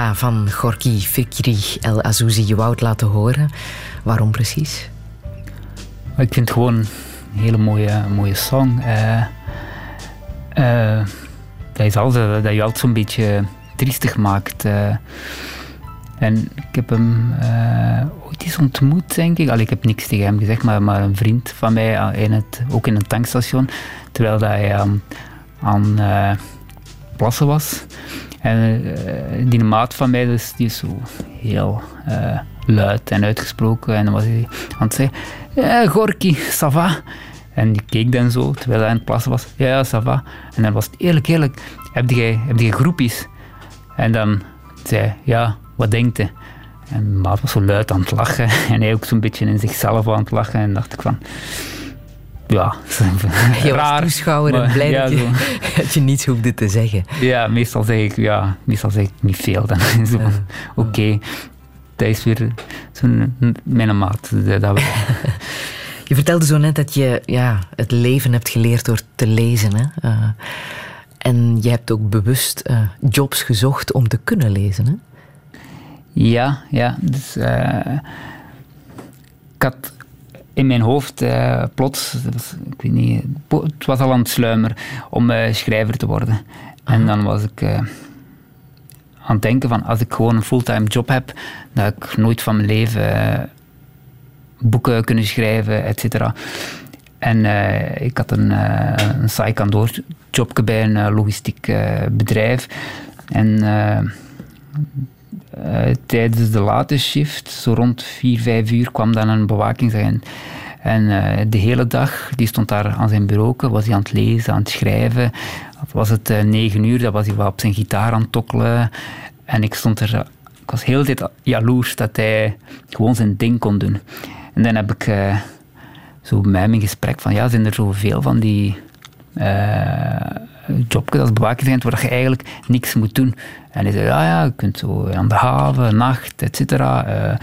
Van Gorky Fikri El Azouzi, je wou het laten horen. Waarom precies? Ik vind het gewoon een hele mooie, mooie song. Eh, eh, dat, is altijd, dat je altijd zo'n beetje triestig maakt. eh. en ik heb hem eh, ooit eens ontmoet, denk ik. Allee, ik heb niks tegen hem gezegd, maar, maar een vriend van mij, in het, ook in een tankstation, terwijl dat hij aan, aan eh, plassen was. En eh, die maat van mij, dus, die is zo heel eh, luid en uitgesproken. En dan was hij aan het zeggen, ja, Gorky, ça va? En die keek dan zo, terwijl hij aan het plassen was. Ja, ja, ça va. En dan was het eerlijk, eerlijk, heb jij, heb groepjes? En dan zei hij, ja, wat denkt je? En maat was zo luid aan het lachen. En hij ook zo'n beetje in zichzelf aan het lachen. En dacht ik van, ja, Je was raar. toeschouwer en maar blij ja, dat, je, zo. dat je niets hoefde te zeggen. Ja, meestal zeg ik, ja, meestal zeg ik niet veel. Dan is oké, dat is weer zo'n mijn maat. Dat. Je vertelde zo net dat je ja, het leven hebt geleerd door te lezen. Hè? Eh, en je hebt ook bewust eh, jobs gezocht om te kunnen lezen. Hè? Ja, ja. Dus, eh, ik had in mijn hoofd eh, plots, dat was, ik weet niet, het was al aan het sluimeren om eh, schrijver te worden. En dan was ik eh, aan het denken van, als ik gewoon een fulltime job heb, dat ik nooit van mijn leven boeken kunnen schrijven, et cetera. En ik had een, uh, een saai kantoorjobje bij een logistiek bedrijf. En eh, eh, tijdens de late shift, zo rond 4, 5 uur, kwam dan een bewakingsagent. En eh, de hele dag, die stond daar aan zijn bureau, was hij aan het lezen, aan het schrijven. Was het eh, 9 uur, dan was hij wel op zijn gitaar aan het tokkelen. En ik stond er, ik was heel de tijd jaloers dat hij gewoon zijn ding kon doen. En dan heb ik eh, zo met hem in gesprek van, ja, zijn er zoveel van die eh jobjes als bewakingsagent waar je eigenlijk niks moet doen. En hij zei, ja, ja, je kunt zo aan de haven, nacht, et cetera. Eh,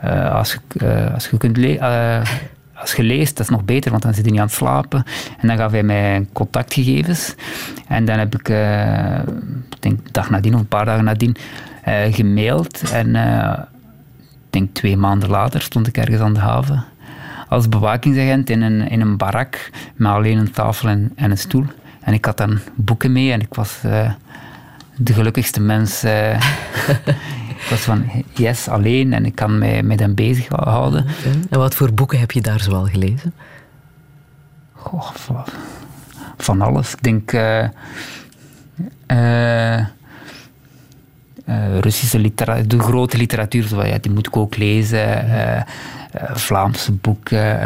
eh, als, je, als je kunt als leest, dat is nog beter, want dan zit je niet aan het slapen. En dan gaf hij mij contactgegevens. En dan heb ik, ik denk dag nadien of een paar dagen nadien, gemaild. En ik denk twee maanden later stond ik ergens aan de haven als bewakingsagent in een, in een barak met alleen een tafel en, en een stoel. En ik had dan boeken mee en ik was eh, de gelukkigste mens. eh. ik was van yes, alleen en ik kan mij met hem bezighouden. En wat voor boeken heb je daar zoal gelezen? Goh, van, van alles. Ik denk. eh, Russische literatuur, de grote literatuur, zo, ja, die moet ik ook lezen. Vlaamse boeken.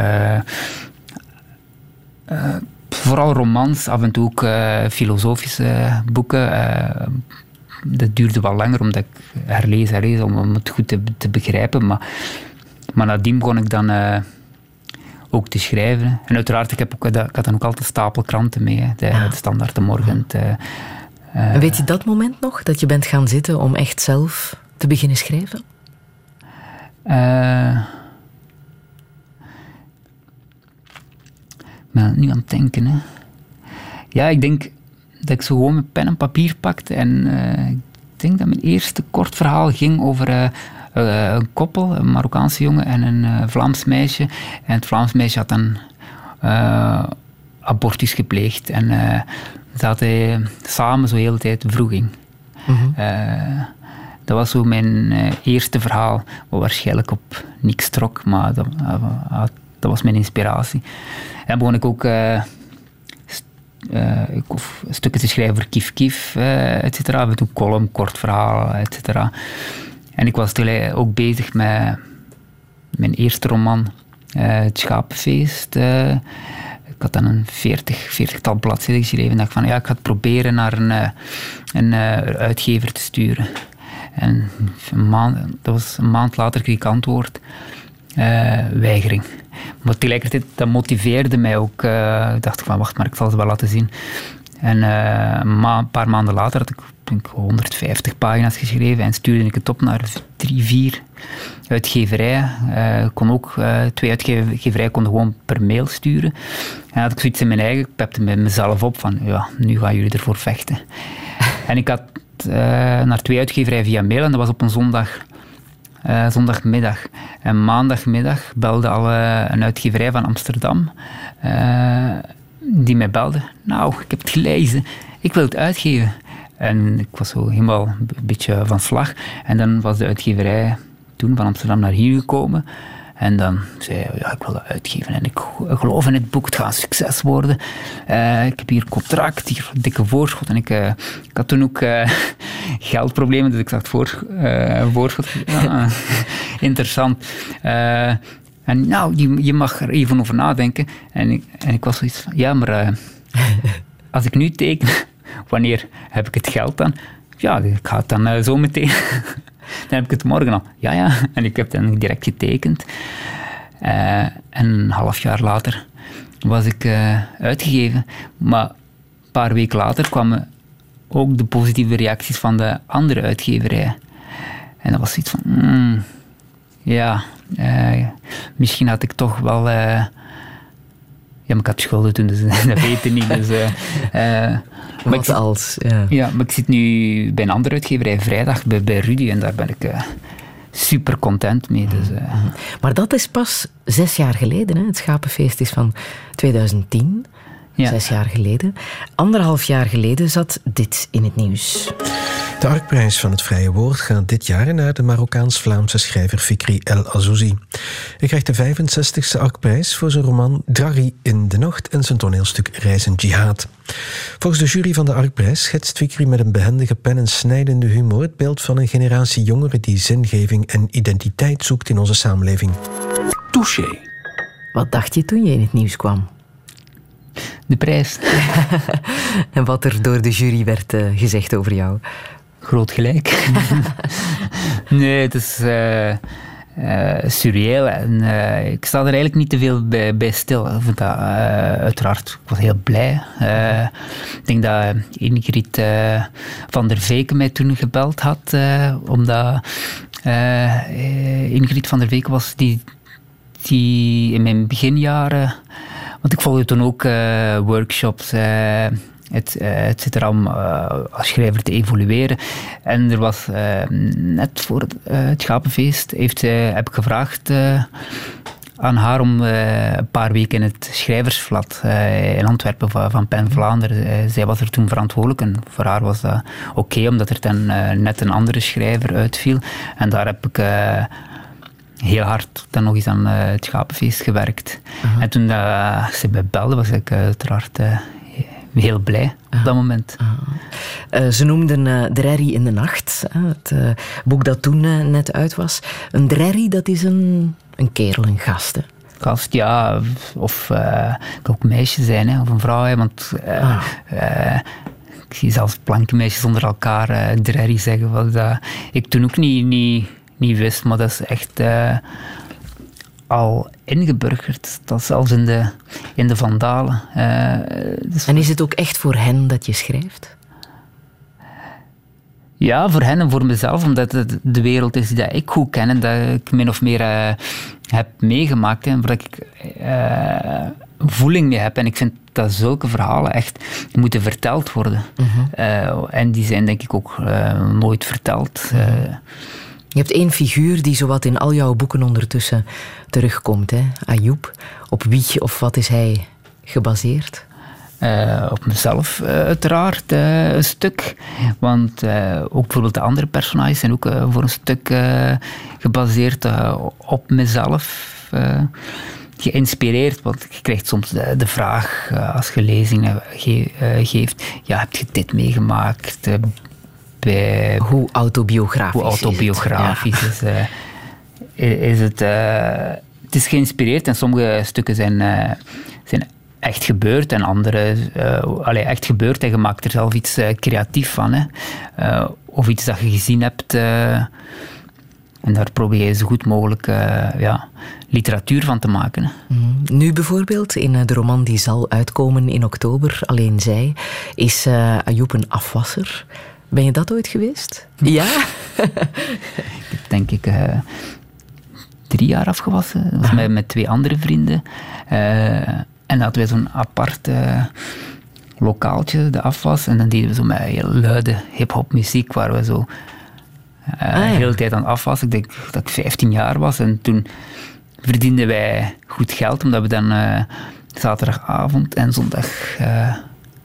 Vooral romans, af en toe ook eh, filosofische boeken. eh, dat duurde wel langer, omdat ik herlees, herlees, om, om het goed te, te begrijpen. Maar, maar nadien begon ik dan eh, ook te schrijven. En uiteraard, ik, heb ook, ik had dan ook altijd stapel kranten mee. hè. De, de Standaard, de Morgen. de- En weet je dat moment nog, dat je bent gaan zitten om echt zelf te beginnen schrijven? Eh, ben nu aan het denken. Hè. Ja, ik denk dat ik zo gewoon mijn pen en papier pakte. En eh, ik denk dat mijn eerste kort verhaal ging over eh, eh, een koppel, een Marokkaanse jongen en een Vlaams meisje. En het Vlaams meisje had dan abortus gepleegd. En ze hadden samen zo de hele tijd vroeging. Eh, dat was zo mijn eerste verhaal, wat waarschijnlijk op niks trok, maar dat, dat was mijn inspiratie. En begon ik ook hoef stukken te schrijven voor Kif Kif, eh et cetera. Column, kort verhaal, et cetera. En ik was tegelijk ook bezig met mijn eerste roman, Het Schapenfeest. ik had dan een 40, 40-tal bladzijden geschreven. En dacht van, ja, ik ga het proberen naar een, een uitgever te sturen. En een maand, dat was een maand later kreeg ik antwoord. Eh, weigering. Maar tegelijkertijd, dat motiveerde mij ook. eh, ik dacht van, wacht maar, ik zal ze wel laten zien. En eh, een, ma- een paar maanden later had ik denk, ik, 150 pagina's geschreven en stuurde ik het op naar drie, vier uitgeverijen. Eh, kon ook, twee uitgeverijen konden gewoon per mail sturen. En had ik zoiets in mijn eigen, ik pepte met mezelf op van, ja, nu gaan jullie ervoor vechten. en ik had naar twee uitgeverijen via mail en dat was op een zondag. Eh, zondagmiddag. En maandagmiddag belde al een uitgeverij van Amsterdam. eh, die mij belde. Nou, ik heb het gelezen. Ik wil het uitgeven. En ik was zo helemaal een beetje van slag. En dan was de uitgeverij toen van Amsterdam naar hier gekomen. En dan zei hij, ja, ik wil dat uitgeven. En ik geloof in het boek, het gaat een succes worden. Eh, ik heb hier contract, hier een dikke voorschot. En ik, eh, ik had toen ook eh, geldproblemen, dus ik dacht, voor, voorschot, interessant. En nou, je, je mag er even over nadenken. En ik, en ik was zoiets van, ja, maar als ik nu teken, wanneer heb ik het geld dan? Ja, ik ga het dan zo meteen. Dan heb ik het morgen al. Ja, ja. En ik heb dan direct getekend. Eh, en een half jaar later was ik eh, uitgegeven. Maar een paar weken later kwamen ook de positieve reacties van de andere uitgeverijen. En dat was iets van... mm, ja, eh, misschien had ik toch wel... maar ik had schulden toen, dus dat weet je niet. Dus, eh, eh, maar ik, Wat als... Ja. ja, maar ik zit nu bij een andere uitgeverij vrijdag bij, bij Rudy en daar ben ik eh, super content mee. Dus, Maar dat is pas zes jaar geleden. Hè? Het Schapenfeest is van 2010. Ja. Zes jaar geleden. Anderhalf jaar geleden zat dit in het nieuws. De Arkprijs van het Vrije Woord gaat dit jaar naar de Marokkaans-Vlaamse schrijver Fikri El Azouzi. Hij krijgt de 65e Arkprijs voor zijn roman Draghi in de Nacht en zijn toneelstuk Reizen Jihad. Volgens de jury van de Arkprijs schetst Fikri met een behendige pen en snijdende humor het beeld van een generatie jongeren die zingeving en identiteit zoekt in onze samenleving. Touché. Wat dacht je toen je in het nieuws kwam? De prijs, En wat er door de jury werd eh, gezegd over jou? groot gelijk. nee, het is surreëel en ik sta er eigenlijk niet te veel bij, bij stil. Ik vind dat, uiteraard, ik was heel blij. Ik denk dat Ingrid van der Veken mij toen gebeld had, omdat Ingrid van der Veken was die, die in mijn beginjaren... Want ik volgde toen ook eh, workshops, eh, het, eh, het er om eh, als schrijver te evolueren. En er was eh, net voor het, eh, Schapenfeest, heeft, heb ik gevraagd eh, aan haar om eh, een paar weken in het schrijversvlat eh, in Antwerpen van, van Pen Vlaanderen. eh, zij was er toen verantwoordelijk en voor haar was dat oké, omdat er dan eh, net een andere schrijver uitviel. En daar heb ik... heel hard dan nog eens aan eh, het schapenfeest gewerkt. En toen ze mij belde, was ik eh, uiteraard eh, heel blij op dat moment. Ze noemden eh Drerry in de Nacht, het boek dat toen net uit was. Een Drerry, dat is een, een kerel, een gast. hè. Gast, ja, of kan ook een meisje zijn, hè, of een vrouw, hè, want eh, ik zie zelfs plankenmeisjes onder elkaar drerry zeggen, wat ik toen ook niet, niet, niet wist, maar dat is echt eh, al ingeburgerd. Dat is zelfs in de, in de Vandalen. Eh, dus En is het ook echt voor hen dat je schrijft? Ja, voor hen en voor mezelf, omdat het de wereld is die ik goed ken en dat ik min of meer eh, heb meegemaakt en waar ik eh, voeling mee heb. En ik vind dat zulke verhalen echt moeten verteld worden. Eh, en die zijn denk ik ook nooit verteld. Eh, Je hebt één figuur die zowat in al jouw boeken ondertussen terugkomt. Hè? Ayoub. Op wie of wat is hij gebaseerd? Eh, op mezelf eh, uiteraard eh, een stuk. Want ook bijvoorbeeld de andere personages zijn ook voor een stuk gebaseerd op mezelf. geïnspireerd, want je krijgt soms de, vraag als je lezingen ge- geeft, ja, heb je dit meegemaakt bij Hoe autobiografisch hoe is het? autobiografisch is, eh, i- is het. eh, het is geïnspireerd en sommige stukken zijn, eh, zijn echt gebeurd en andere eh allee, echt gebeurd en je maakt er zelf iets eh, creatief van. Hè. Eh, of iets dat je gezien hebt. eh, en daar probeer je zo goed mogelijk eh, ja, literatuur van te maken. Mhm. Nu bijvoorbeeld, in eh, de roman die zal uitkomen in oktober, Alleen Zij, is eh Ayoub een afwasser. Ben je dat ooit geweest? Ja? Ik heb denk ik eh, drie jaar afgewassen. Dat was met, met twee andere vrienden. Eh, en dan hadden wij zo'n apart eh, lokaaltje, de afwas. En dan deden we zo met heel luide hip-hop muziek, waar we zo Ah, ja. de hele tijd aan afwassen. Ik denk dat ik 15 jaar was. En toen verdienden wij goed geld, omdat we dan zaterdagavond en zondag,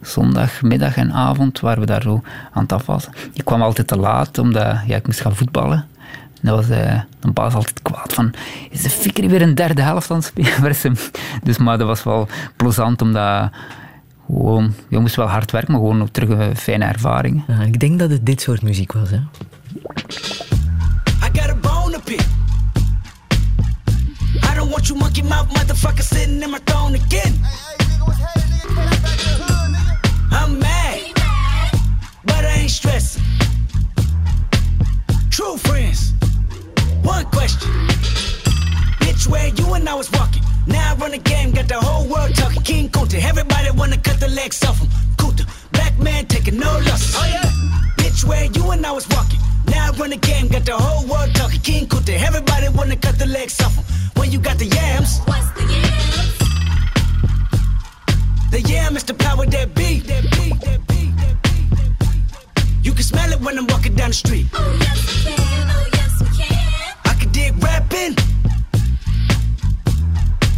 zondagmiddag en avond waren we daar zo aan het afwassen. Ik kwam altijd te laat, omdat ja, ik moest gaan voetballen. En Dat was eh een baas altijd kwaad van, is de Fikri weer een derde helft aan het spelen? dus, maar dat was wel plezant, omdat gewoon, je moest wel hard werken, maar gewoon ook terug een fijne ervaring. Ja, ik denk dat het dit soort muziek was. Hè? I got a bone to pick. I don't want you monkey mouth motherfucker sitting in my throne again. I'm mad, but I ain't stressing. True friends, one question. Bitch, where you and I was walking. Now I run the game, got the whole world talking. King Kunta, everybody wanna cut the legs off him. Kunta, black man taking no losses. Oh yeah. Bitch, where you and I was walking. Now I run the game, got the whole world talking. King Kunta, everybody wanna cut the legs off him. When you got the yams, What's the yams? The yam is the power that be. That be, that be, that be, that be. You can smell it when I'm walking down the street. Oh yes we can, oh yes we can. I can dig rapping,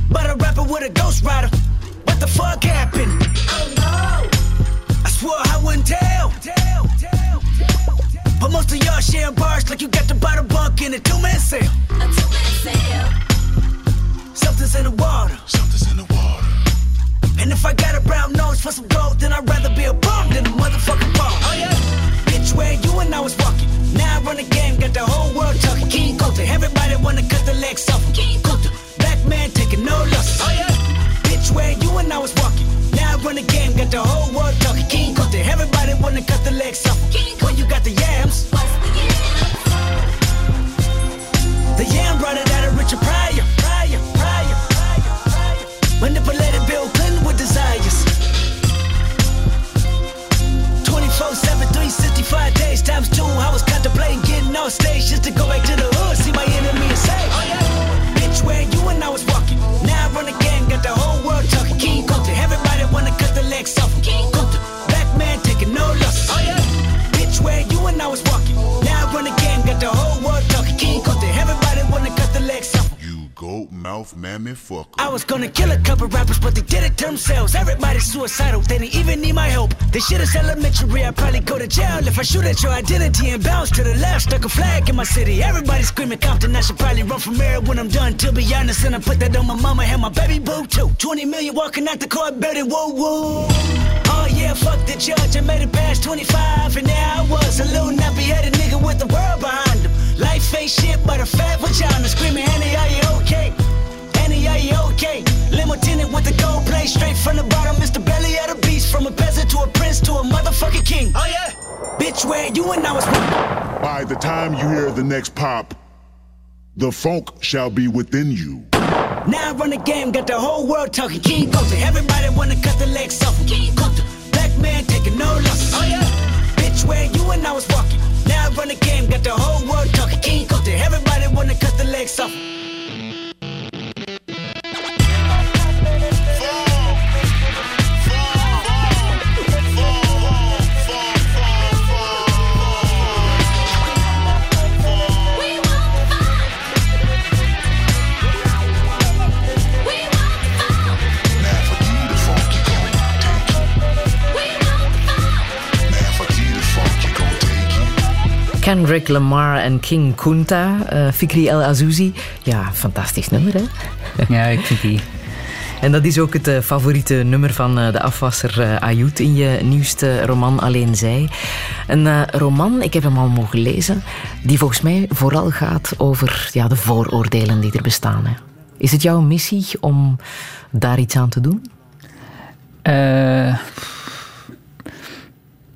but a rapper with a ghost rider. What the fuck happened? Oh no, I swore I wouldn't tell. tell, tell, tell, tell. But most of y'all sharing bars like you got the bottom bunk in a two-man sale. a two-man sale. Something's in the water. Something's in the water. And if I got a brown nose for some gold, then I'd rather be a bum than a motherfucking bum. Oh yeah. Bitch, where you and I was walking. Now I run the game, got the whole world talking. King Kunta, everybody wanna cut the legs off. King Kunta, black man taking no losses. Oh yeah. Bitch, where you and I was walking. Now I run the game, got the whole world talking. King Kunta, everybody wanna cut the legs off When you got the yams, What's the yams? the yam brought it out of Richard Pryor. Pryor, Pryor, Pryor, Pryor. Manipulated Bill Clinton desires. 24 7, 365 days times two. I was contemplating getting on stage just to go back to the hood, see my enemy and say, Oh yeah. Bitch, where you and I was walking. Now I run game, got the whole world talking. King Kunta, everybody wanna cut the legs off. King Kunta, black man taking no losses. Oh yeah. Bitch, where you and I was walking. Mouth mammy fucker. I was gonna kill a couple rappers, but they did it to themselves. Everybody's suicidal, they didn't even need my help. This shit is elementary, I'd probably go to jail if I shoot at your identity and bounce to the left. Stuck a flag in my city, everybody screaming Compton. I should probably run from here when I'm done, to be honest. And I put that on my mama and my baby boo too. 20 million walking out the court building, whoa, whoa. Oh yeah, fuck the judge, I made it past 25, and now I was a little nappy headed nigga with the world behind him. Life ain't shit but a fat vagina, screaming, Annie, are you okay? Annie, okay? Limo tinted with the gold plate, straight from the bottom. Mr. Belly of the beast, from a peasant to a prince to a motherfucking king. Oh yeah, bitch, where you and I was. By the time you hear the next pop, the funk shall be within you. Now I run the game, got the whole world talking. King Kunta, everybody wanna cut the legs off. him. King Kunta, black man taking no losses. Oh yeah, bitch, where you and I was walking. Now I run the game, got the whole world talking. King Kunta, everybody wanna cut the legs off. Kendrick Lamar en King Kunta, eh, Fikri El Azouzi. Ja, fantastisch nummer, hè? Ja, ik vind die. En dat is ook het eh, favoriete nummer van eh, de afwasser uh, in je nieuwste roman Alleen Zij. Een roman, ik heb hem al mogen lezen, die volgens mij vooral gaat over ja, de vooroordelen die er bestaan. Hè. Is het jouw missie om daar iets aan te doen?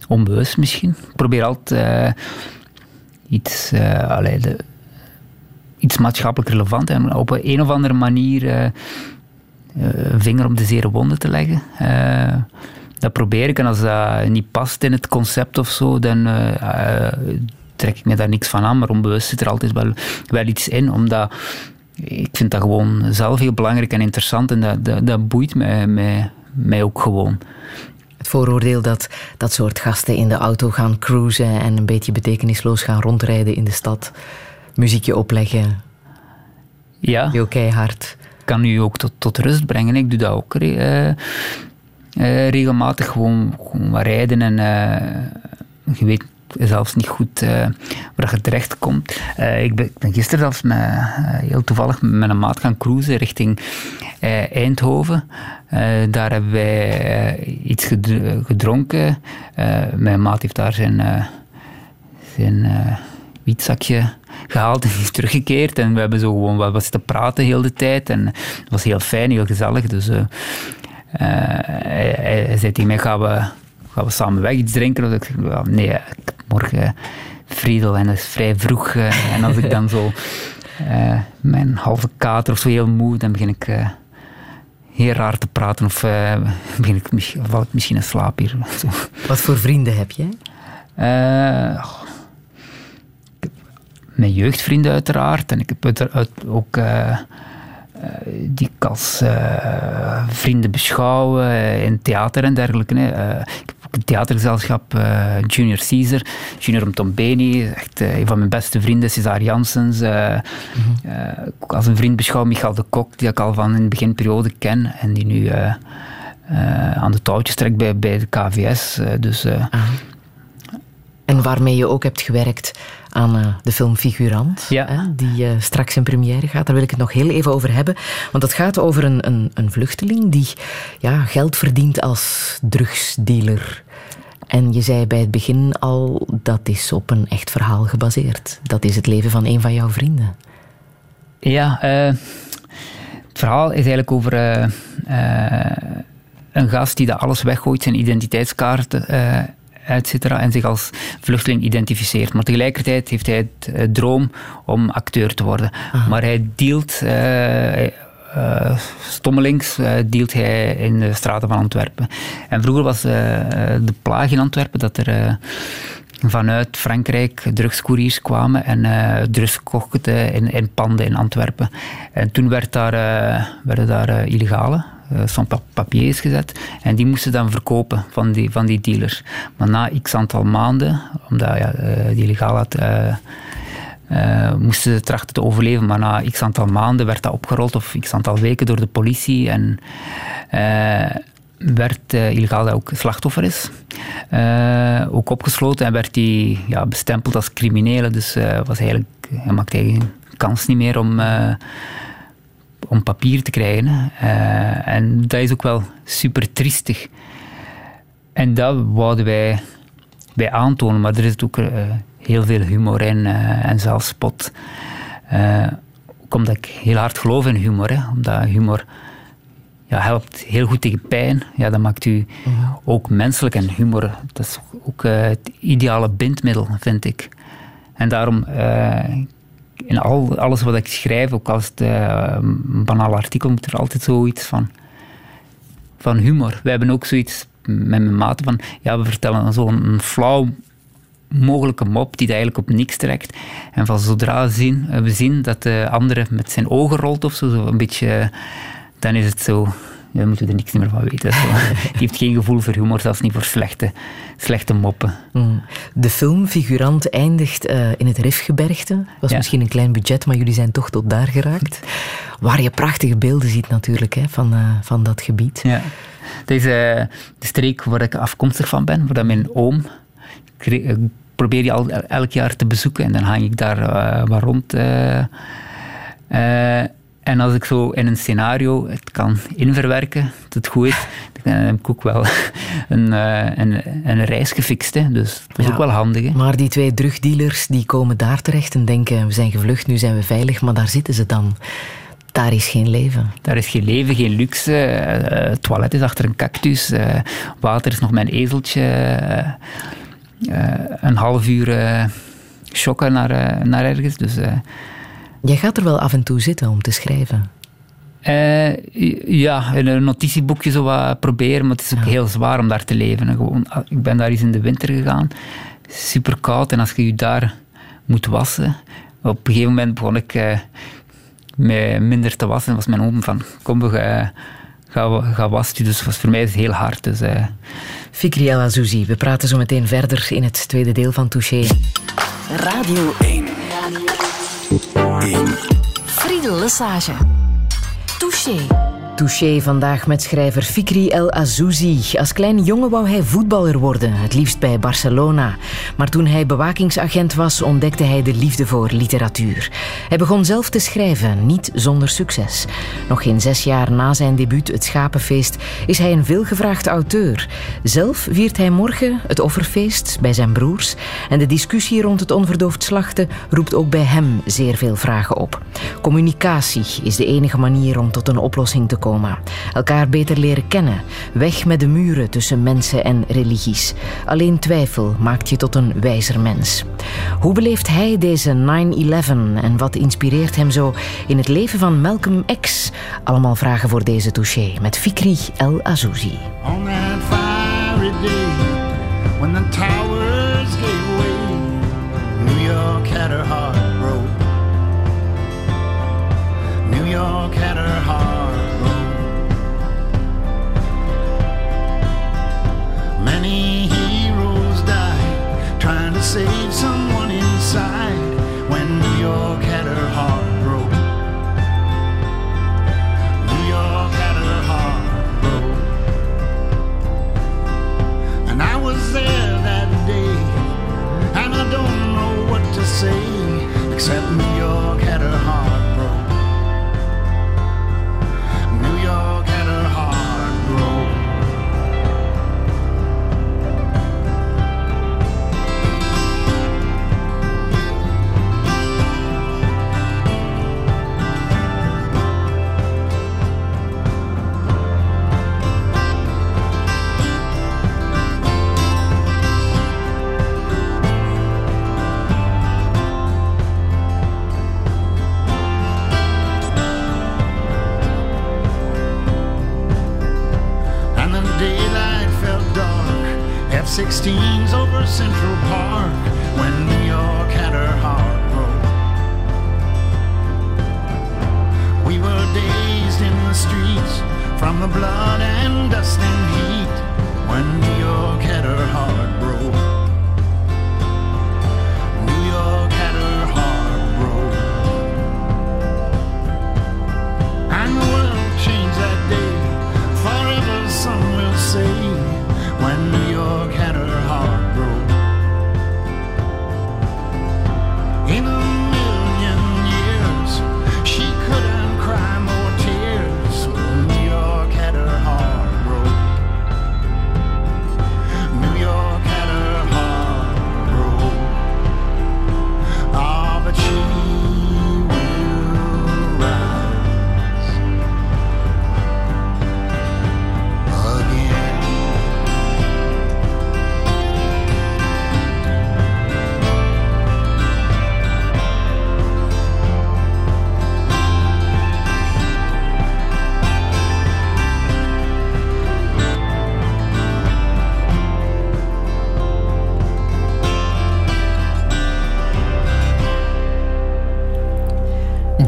Onbewust misschien. Ik probeer altijd iets, eh, de, iets maatschappelijk relevant en op een of andere manier eh, eh, een vinger op de zere wonden te leggen. Eh, dat probeer ik en als dat niet past in het concept of zo, dan eh, eh, trek ik me daar niks van aan. Maar onbewust zit er altijd wel, wel iets in, omdat ik vind dat gewoon zelf heel belangrijk en interessant en dat, dat, dat boeit mij, mij, mij ook gewoon. Het vooroordeel dat dat soort gasten in de auto gaan cruisen en een beetje betekenisloos gaan rondrijden in de stad, muziekje opleggen, Ja. heel keihard. kan u ook tot, tot rust brengen. Ik doe dat ook eh, eh, regelmatig. Gewoon, gewoon wat rijden en eh, je weet zelfs niet goed eh, waar je terecht komt. Eh, ik, ben, ik gisteren zelfs met, eh, heel toevallig met een maat gaan cruisen richting Eindhoven. Daar hebben wij iets gedr- gedronken. Mijn maat heeft daar zijn, zijn wietzakje gehaald en is teruggekeerd. En we hebben zo gewoon wat, wat zitten praten heel de tijd. En het was heel fijn, heel gezellig. Dus hij, hij- zei tegen mij, gaan we, gaan we samen weg iets drinken? Dus ik zei, "Ja, nee, ik morgen Friedel en dat is vrij vroeg. eh, en als ik dan zo eh, mijn halve kater of zo heel moe, dan begin ik... eh, heel raar te praten of begin ik, val ik misschien in slaap hier. Zo. Wat voor vrienden heb jij? Eh, goh. Ik heb mijn jeugdvrienden uiteraard. En ik heb uiteraard ook die ik als vrienden beschouwen in theater en dergelijke. hè. Ik heb een theatergezelschap, eh, Junior Caesar, Junior Mtombeni, echt eh, een van mijn beste vrienden, Cesar Janssens. eh, ook als een vriend beschouw Michael de Kok, die ik al van in de beginperiode ken en die nu aan de touwtjes trekt bij, bij de KVS. dus eh, En waarmee je ook hebt gewerkt aan eh, de film Figurant, Ja. hè, die eh, straks in première gaat. Daar wil ik het nog heel even over hebben. Want het gaat over een, een, een vluchteling die ja, geld verdient als drugsdealer. En je zei bij het begin al, dat is op een echt verhaal gebaseerd. Dat is het leven van een van jouw vrienden. Ja, eh, het verhaal is eigenlijk over een gast die dat alles weggooit, zijn identiteitskaart, et cetera, en zich als vluchteling identificeert. Maar tegelijkertijd heeft hij het eh, droom om acteur te worden. Maar hij dealt, eh, hij, eh, stommelings, eh, dealt hij in de straten van Antwerpen. En vroeger was eh, eh, de plaag in Antwerpen dat er... eh, vanuit Frankrijk drugscouriers kwamen en eh drugs kochten in, in panden in Antwerpen. En toen werd daar, eh, werden daar eh, illegale eh, sans-papiers gezet en die moesten dan verkopen van die, van die dealers. Maar na x aantal maanden, omdat ja, eh, die illegale had... eh, moesten ze trachten te overleven, maar na x aantal maanden werd dat opgerold of x aantal weken door de politie en werd illegaal dat ook slachtoffer is. Ook opgesloten en werd hij ja, bestempeld als criminele, dus was eigenlijk, hij maakte eigenlijk geen kans niet meer om, om papier te krijgen. Eh, en dat is ook wel super triestig. En dat wouden wij, wij aantonen, maar er is ook eh, heel veel humor in eh, en zelfs spot. Ook omdat ik heel hard geloof in humor, hè, omdat humor ja, helpt heel goed tegen pijn. Ja, dat maakt u ook menselijk en humor. Dat is ook het ideale bindmiddel, vind ik. En daarom, in al, alles wat ik schrijf, ook als het eh, een banaal artikel, moet er altijd zoiets van, van humor. We hebben ook zoiets met mijn maten van, ja, we vertellen zo'n flauw mogelijke mop die eigenlijk op niks trekt. En van zodra zien, we zien dat de andere met zijn ogen rolt of zo, zo een beetje, dan is het zo, dan moeten we er niks meer van weten. Die heeft geen gevoel voor humor, zelfs niet voor slechte, slechte moppen. Mm. De film Figurant eindigt eh, in het Rifgebergte. Was Ja. misschien een klein budget, maar jullie zijn toch tot daar geraakt. Waar je prachtige beelden ziet natuurlijk hè, van, eh, van dat gebied. Ja. Is eh, de streek waar ik afkomstig van ben, waar mijn oom. Ik probeer die al elk jaar te bezoeken en dan hang ik daar wat rond. En als ik zo in een scenario het kan inverwerken, dat het goed is, dan heb ik ook wel een, eh, een, een reis gefixt. Hè. Dus dat is Ja. ook wel handig. Hè. Maar die twee drugdealers die komen daar terecht en denken we zijn gevlucht, nu zijn we veilig, maar daar zitten ze dan. Daar is geen leven. Daar is geen leven, geen luxe. eh, het toilet is achter een cactus. eh, water is nog mijn ezeltje. een half uur shocken naar, naar ergens. Dus, Jij gaat er wel af en toe zitten om te schrijven. eh, ja, in een notitieboekje zo wat proberen, maar het is ook heel zwaar om daar te leven. En Gewoon, ah, ik ben daar eens in de winter gegaan. Super koud en als je je daar moet wassen. Op een gegeven moment begon ik eh, me minder te wassen. was mijn oom van, kom, we, gaan- ga, ga wassen. Dus was, voor mij is het heel hard. Dus, eh, Fikri El Azouzi, we praten zo meteen verder in het tweede deel van Touché. Radio 1. Friedel Lesage. Touché. Touché vandaag met schrijver Fikri El Azouzi. Als kleine jongen wou hij voetballer worden, het liefst bij Barcelona. Maar toen hij bewakingsagent was, ontdekte hij de liefde voor literatuur. Hij begon zelf te schrijven, niet zonder succes. Nog geen zes jaar na zijn debuut Het Schapenfeest is hij een veelgevraagd auteur. Zelf viert hij morgen het offerfeest bij zijn broers. En de discussie rond het onverdoofd slachten roept ook bij hem zeer veel vragen op. Communicatie is de enige manier om tot een oplossing te komen. Elkaar beter leren kennen. Weg met de muren tussen mensen en religies. Alleen twijfel maakt je tot een wijzer mens. Hoe beleeft hij deze 9-11 en wat inspireert hem zo in het leven van Malcolm X? Allemaal vragen voor deze touché met Fikri El Azouzi. What to say, except New 16s over Central Park when New York had her heart broke. We were dazed in the streets from the blood and dust and heat when New York had her heart broke.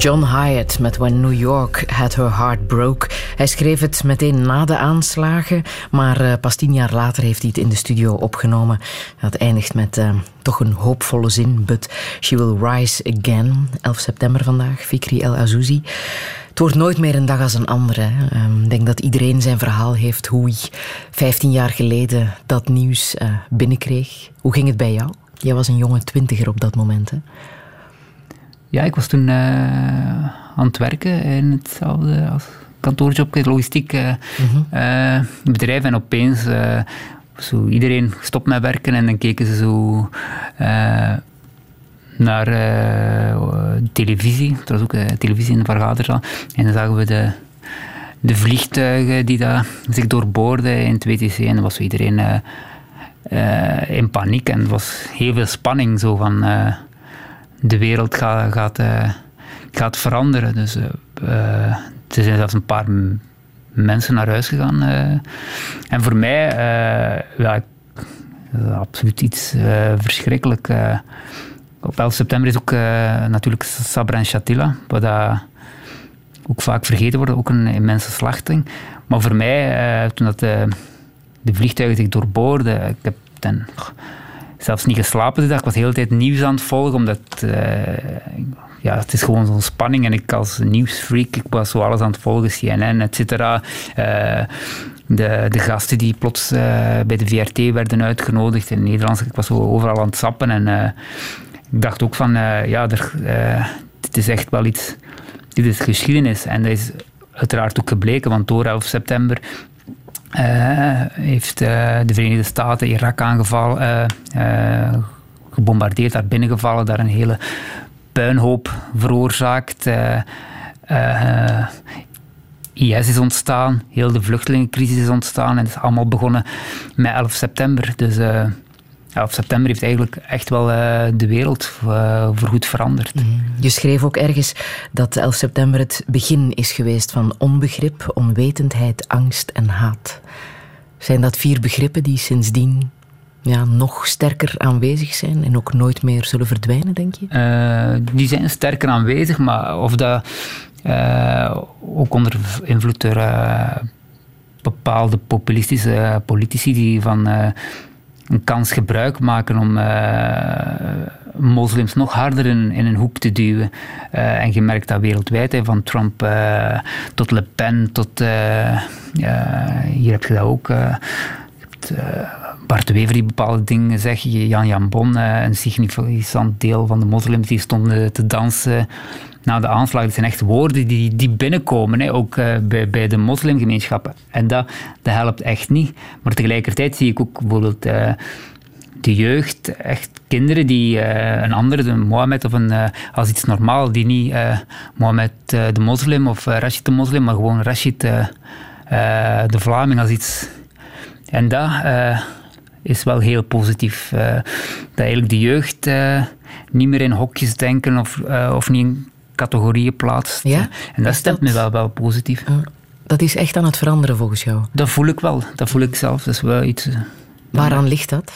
John Hyatt met When New York Had Her Heart Broke. Hij schreef het meteen na de aanslagen, maar eh, pas tien jaar later heeft hij het in de studio opgenomen. Dat eindigt met eh, toch een hoopvolle zin. But she will rise again. 11 september vandaag, Fikri El Azouzi. Het wordt nooit meer een dag als een andere. Ehm, Ik denk dat iedereen zijn verhaal heeft hoe hij 15 jaar geleden dat nieuws eh, binnenkreeg. Hoe ging het bij jou? Jij was een jonge twintiger op dat moment. Hè? Ja, ik was toen eh, aan het werken in hetzelfde als kantoorjob, logistiek eh, eh, bedrijf. En opeens eh, zo iedereen stopt met werken en dan keken ze zo eh, naar eh, televisie. Er was ook eh, televisie in de vergaderzaal. En dan zagen we de, de vliegtuigen die daar zich doorboorden in het WTC. En dan was iedereen eh, eh, in paniek. En er was heel veel spanning zo van... de wereld gaat, gaat, eh, gaat veranderen. Dus eh, eh, er zijn zelfs een paar mensen naar huis gegaan. en voor mij, ja, absoluut iets verschrikkelijk. op 11 september is ook natuurlijk Sabra en Shatila, wat ook vaak vergeten worden, ook een immense slachting. Maar voor mij, toen dat de, de vliegtuigen zich doorboorden, ik heb goh, zelfs niet geslapen die dag. Ik was de hele tijd nieuws aan het volgen, omdat eh, ja, het is gewoon zo'n spanning. En ik als nieuwsfreak, ik was zo alles aan het volgen, CNN, et cetera. Eh, de, de gasten die plots eh, bij de VRT werden uitgenodigd in Nederland. Ik was zo overal aan het sappen en ik dacht ook van, ja, er, dit is echt wel iets, dit is geschiedenis. En dat is uiteraard ook gebleken, want door 11 september heeft eh, de Verenigde Staten Irak aangevallen, eh, eh, gebombardeerd, daar binnengevallen, daar een hele puinhoop veroorzaakt. eh, eh, IS is ontstaan, heel de vluchtelingencrisis is ontstaan en het is allemaal begonnen met 11 september. Dus eh 11 september heeft eigenlijk echt wel eh, de wereld eh, voorgoed veranderd. Je schreef ook ergens dat 11 september het begin is geweest van onbegrip, onwetendheid, angst en haat. Zijn dat vier begrippen die sindsdien ja, nog sterker aanwezig zijn en ook nooit meer zullen verdwijnen, denk je? Eh, die zijn sterker aanwezig, maar of dat ook onder invloed door bepaalde populistische politici die van een kans gebruik maken om eh, moslims nog harder in, een hoek te duwen. Eh, en je merkt dat wereldwijd, hè, van Trump eh, tot Le Pen, tot hier heb je dat ook. je hebt, Bart Wever die bepaalde dingen zegt, Jan Jan Bon, eh, een significant deel van de moslims die stonden te dansen na de aanslag. Dat zijn echt woorden die, die binnenkomen, hè, ook eh, bij, de moslimgemeenschappen. En dat, dat helpt echt niet. Maar tegelijkertijd zie ik ook bijvoorbeeld eh, de jeugd, echt kinderen die een andere, de Mohammed of een, als iets normaal, die niet Mohammed de moslim of Rashid de moslim, maar gewoon Rashid de Vlaming als iets. En dat is wel heel positief. eh, dat eigenlijk de jeugd eh, niet meer in hokjes denken of, eh, of niet in categorieën plaatst. Ja? En dat stemt me wel, wel positief. Dat is echt aan het veranderen volgens jou. Dat voel ik wel. Dat voel ik zelf. Dat is wel iets... Waaraan ligt dat?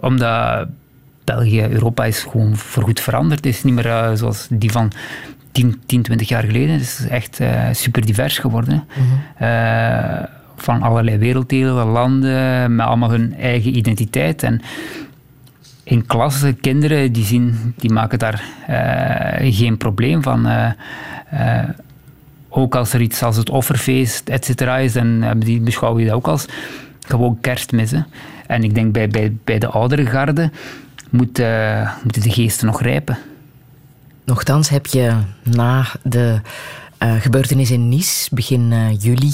omdat België, Europa is gewoon voorgoed veranderd. Het is niet meer zoals die van 10, 10, 20 jaar geleden. Het is echt super divers geworden. Van allerlei werelddelen, landen, met allemaal hun eigen identiteit. En in klasse, kinderen, die, zien, die maken daar eh, geen probleem van. Eh, eh, ook als er iets als het offerfeest, et cetera, is, dan die, beschouwen die dat ook als gewoon kerstmis. hè. En ik denk bij, bij, bij de oudere garde moet, eh, moeten de geesten nog rijpen. Nochtans heb je na de eh, gebeurtenis in Nice, begin eh, juli,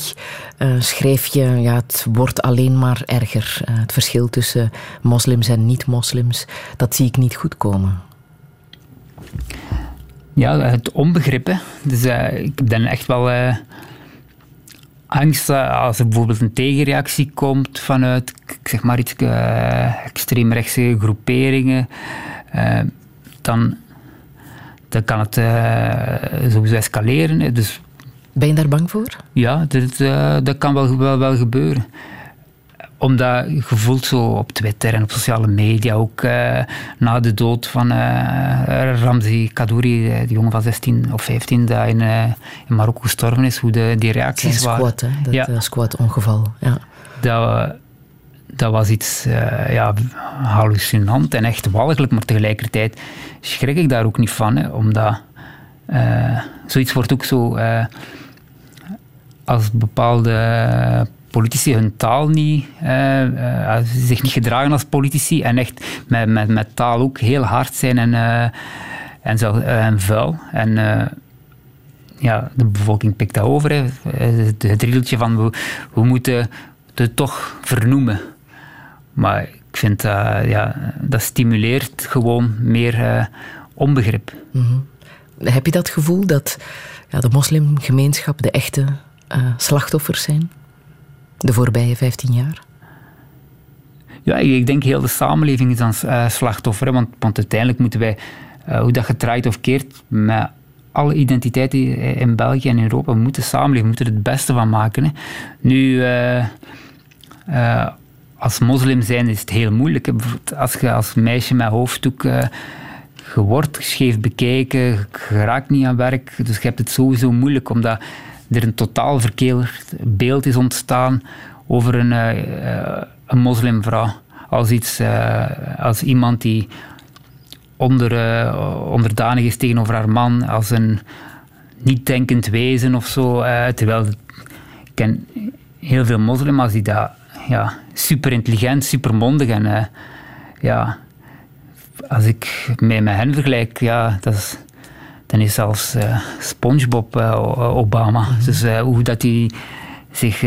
eh, schreef je, ja, het wordt alleen maar erger. Het verschil tussen moslims en niet-moslims, dat zie ik niet goed komen. Ja, het onbegrip. hè. Dus ik heb dan echt wel angst als er bijvoorbeeld een tegenreactie komt vanuit, zeg maar iets, extreemrechtse groeperingen. dan, dan kan het eh, sowieso escaleren. Dus Ben je daar bang voor? ja, dat, eh, dat kan wel, wel, wel gebeuren. Omdat je voelt zo op Twitter en op sociale media, ook eh, na de dood van Ramzi Kadouri, die jongen van 16 of 15 die in, in Marokko gestorven is, hoe de, die reacties waren. squat, hè? Dat Ja. squat-ongeval. Ja. Dat, dat was iets eh, ja, hallucinant en echt walgelijk, maar tegelijkertijd schrik ik daar ook niet van, hè, omdat eh, zoiets wordt ook zo... eh, als bepaalde politici hun taal niet, zich niet gedragen als politici en echt met, met, met taal ook heel hard zijn en, en, zo, en vuil. En ja, de bevolking pikt dat over. Hè. Het, het riedeltje van we, we moeten het toch vernoemen. Maar ik vind dat, ja, dat stimuleert gewoon meer eh, onbegrip. Mhm. Heb je dat gevoel dat ja, de moslimgemeenschap de echte eh, slachtoffers zijn? De voorbije 15 jaar? Ja, ik denk heel de samenleving is dan eh, slachtoffer. hè, Want, want uiteindelijk moeten wij, hoe dat gedraaid of keert, met alle identiteiten in België en Europa, we moeten samenleven, we moeten er het beste van maken. Hè. Nu, als moslim zijn is het heel moeilijk. Als je als meisje met hoofddoek eh, je wordt scheef bekeken, je raakt niet aan werk, dus je hebt het sowieso moeilijk omdat er een totaal verkeerd beeld is ontstaan over een, eh, een moslimvrouw. Als, iets, als iemand die onder, onderdanig is tegenover haar man, als een niet denkend wezen of zo. terwijl ik ken heel veel moslims die dat ja, super intelligent, super mondig en eh, ja, als ik mij met hen vergelijk, ja, dat is, dan is zelfs eh, SpongeBob eh, Obama. Dus eh, hoe dat die zich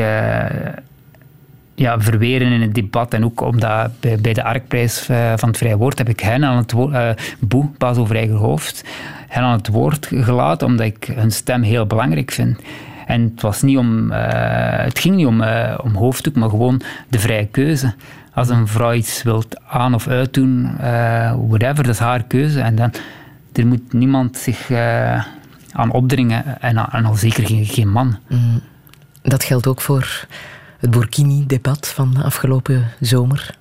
ja, verweren in het debat en ook omdat bij, bij de Arkprijs van het Vrije Woord heb ik hen aan het woord, eh Boe, Bas over eigen hoofd, hen aan het woord gelaten omdat ik hun stem heel belangrijk vind. En het, was niet om, eh, het ging niet om, eh, om hoofddoek, maar gewoon de vrije keuze. Als een vrouw iets wil aan- of uitdoen, eh whatever, dat is haar keuze. En dan, er moet niemand zich aan opdringen en, en al zeker geen, geen man. Dat geldt ook voor het Burkini-debat van de afgelopen zomer.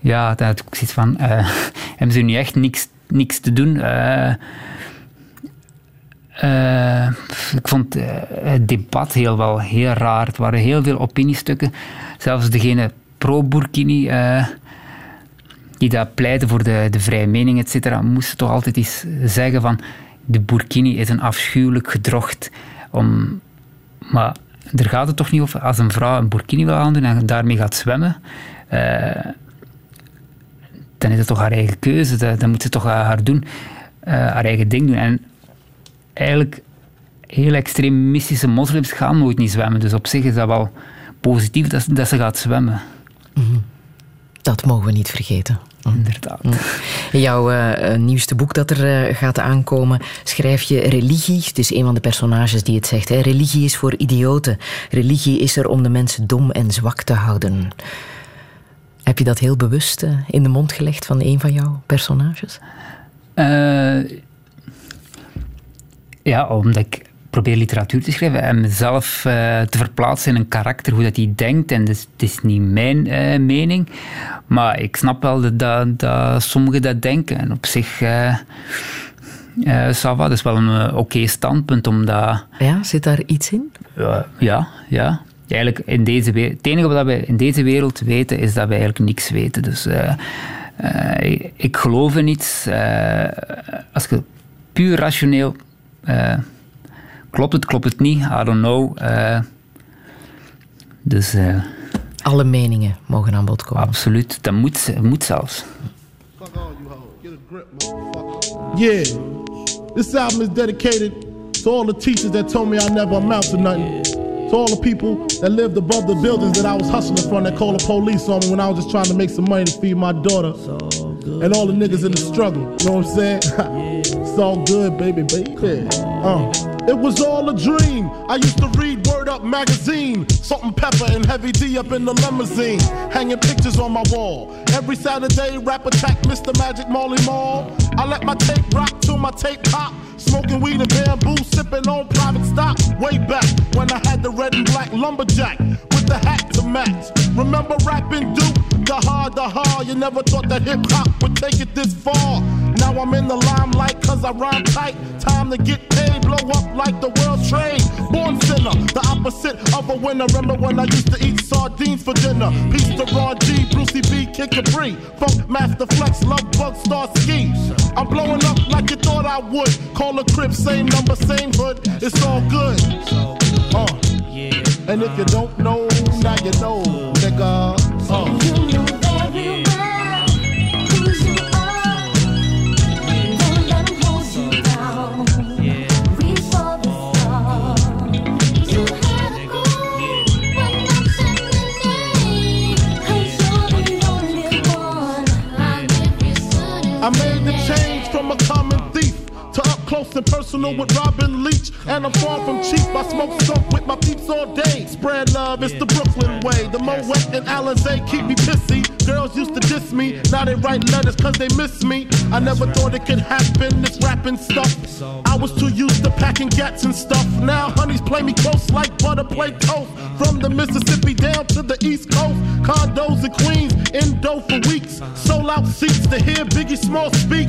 Ja, had ik zoiets van, hebben ze nu echt niks, niks te doen? Eh, ik vond eh, het debat heel wel heel raar. Het waren heel veel opiniestukken. Zelfs degene pro-Burkini, eh, die daar pleiten voor de, de vrije mening, et cetera, moesten toch altijd eens zeggen van de Burkini is een afschuwelijk gedrocht. Om, maar daar gaat het toch niet over. Als een vrouw een Burkini wil aandoen en daarmee gaat zwemmen, dan is het toch haar eigen keuze. Dan, moet ze toch haar doen, haar eigen ding doen. En eigenlijk heel extremistische moslims gaan nooit niet zwemmen. Dus op zich is dat wel positief dat, ze- dat ze gaat zwemmen. Dat mogen we niet vergeten. Inderdaad. In jouw eh, eh, nieuwste boek dat er eh, gaat aankomen, schrijf je religie. Het is een van de personages die het zegt. Hè. Religie is voor idioten. Religie is er om de mensen dom en zwak te houden. Heb je dat heel bewust in de mond gelegd van een van jouw personages? Ja, omdat ik probeer literatuur te schrijven en mezelf eh, te verplaatsen in een karakter, hoe dat hij denkt. En dus, het is niet mijn eh, mening, maar ik snap wel dat, dat, dat sommigen dat denken. En op zich, va, dat is wel een oké standpunt, omdat... Ja, zit daar iets in? Ja, ja, ja. Eigenlijk in deze wereld, het enige wat we in deze wereld weten is dat we eigenlijk niks weten. Dus ik, geloof in iets. als je puur rationeel. Eh, klopt het, klopt het niet? I don't know. eh, dus eh, Alle meningen mogen aan bod komen. absoluut, dat moet, moet zelfs. Yeah, this album is dedicated to all the teachers that told me I never amount to nothing. To all the people that lived above the buildings that I was hustling from that called the police on me when I was just trying to make some money to feed my daughter. And all the niggas in the struggle, you know what I'm saying? it's all good, baby, baby. Uh. It was all a dream. I used to read Word Up magazine, Salt and Pepper and Heavy D up in the limousine, hanging pictures on my wall. Every Saturday, rap attack Mr. Magic Molly Mall. I let my tape rock till my tape pop. Smoking weed and bamboo, sipping on private stock. Way back when I had the red and black lumberjack with the hat to match. Remember rapping Duke? The hard, the hard. You never thought that hip hop would take it this far. Now I'm in the limelight cause I rhyme tight. Time to get paid, blow up like the world trade. Born sinner, the opposite winner. Remember when I used to eat sardines for dinner? Peace to Ron G, Brucey B, Kid Capri. Funk Master Flex, Love Bug, Star Ski. I'm blowing up like you thought I would. Call a crib, same number, same hood. It's all good. Uh. And if you don't know, now you know, nigga. Uh. And personal with Robin Leach. And I'm far from cheap. I smoke skunk with my peeps all day. Spread love, it's the Brooklyn way. The Moet and Alizé keep me pissy. Girls used to diss me, now they write letters cause they miss me. I never thought it could happen, this rapping stuff. I was too used to packing gats and stuff. Now honeys play me close like butter play toast. From the Mississippi down to the East Coast. Condos in Queens, in dough for weeks. Sold out seats to hear Biggie Small speak.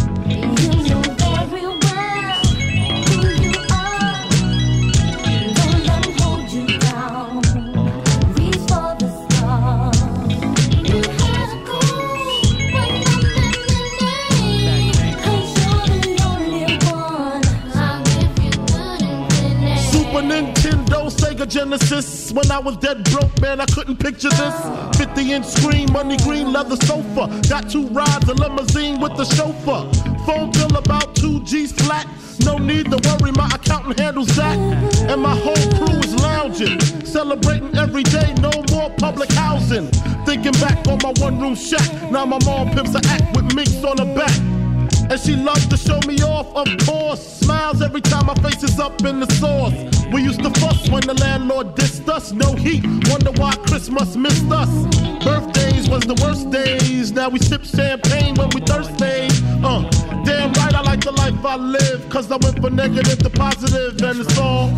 Genesis. When I was dead broke, man, I couldn't picture this. 50 inch screen, money green leather sofa. Got two rides, a limousine with the chauffeur. Phone bill about two G's flat. No need to worry, my accountant handles that. And my whole crew is lounging, celebrating every day, no more public housing. Thinking back on my one room shack. Now my mom pimps a act with minks on her back. And she loves to show me off, of course. Smiles every time my face is up in the sauce. We used to fuss when the landlord dissed us. No heat, wonder why Christmas missed us. Birthdays was the worst days. Now we sip champagne when we thirsty. Uh, damn right, I like the life I live. Cause I went from negative to positive, and it's all.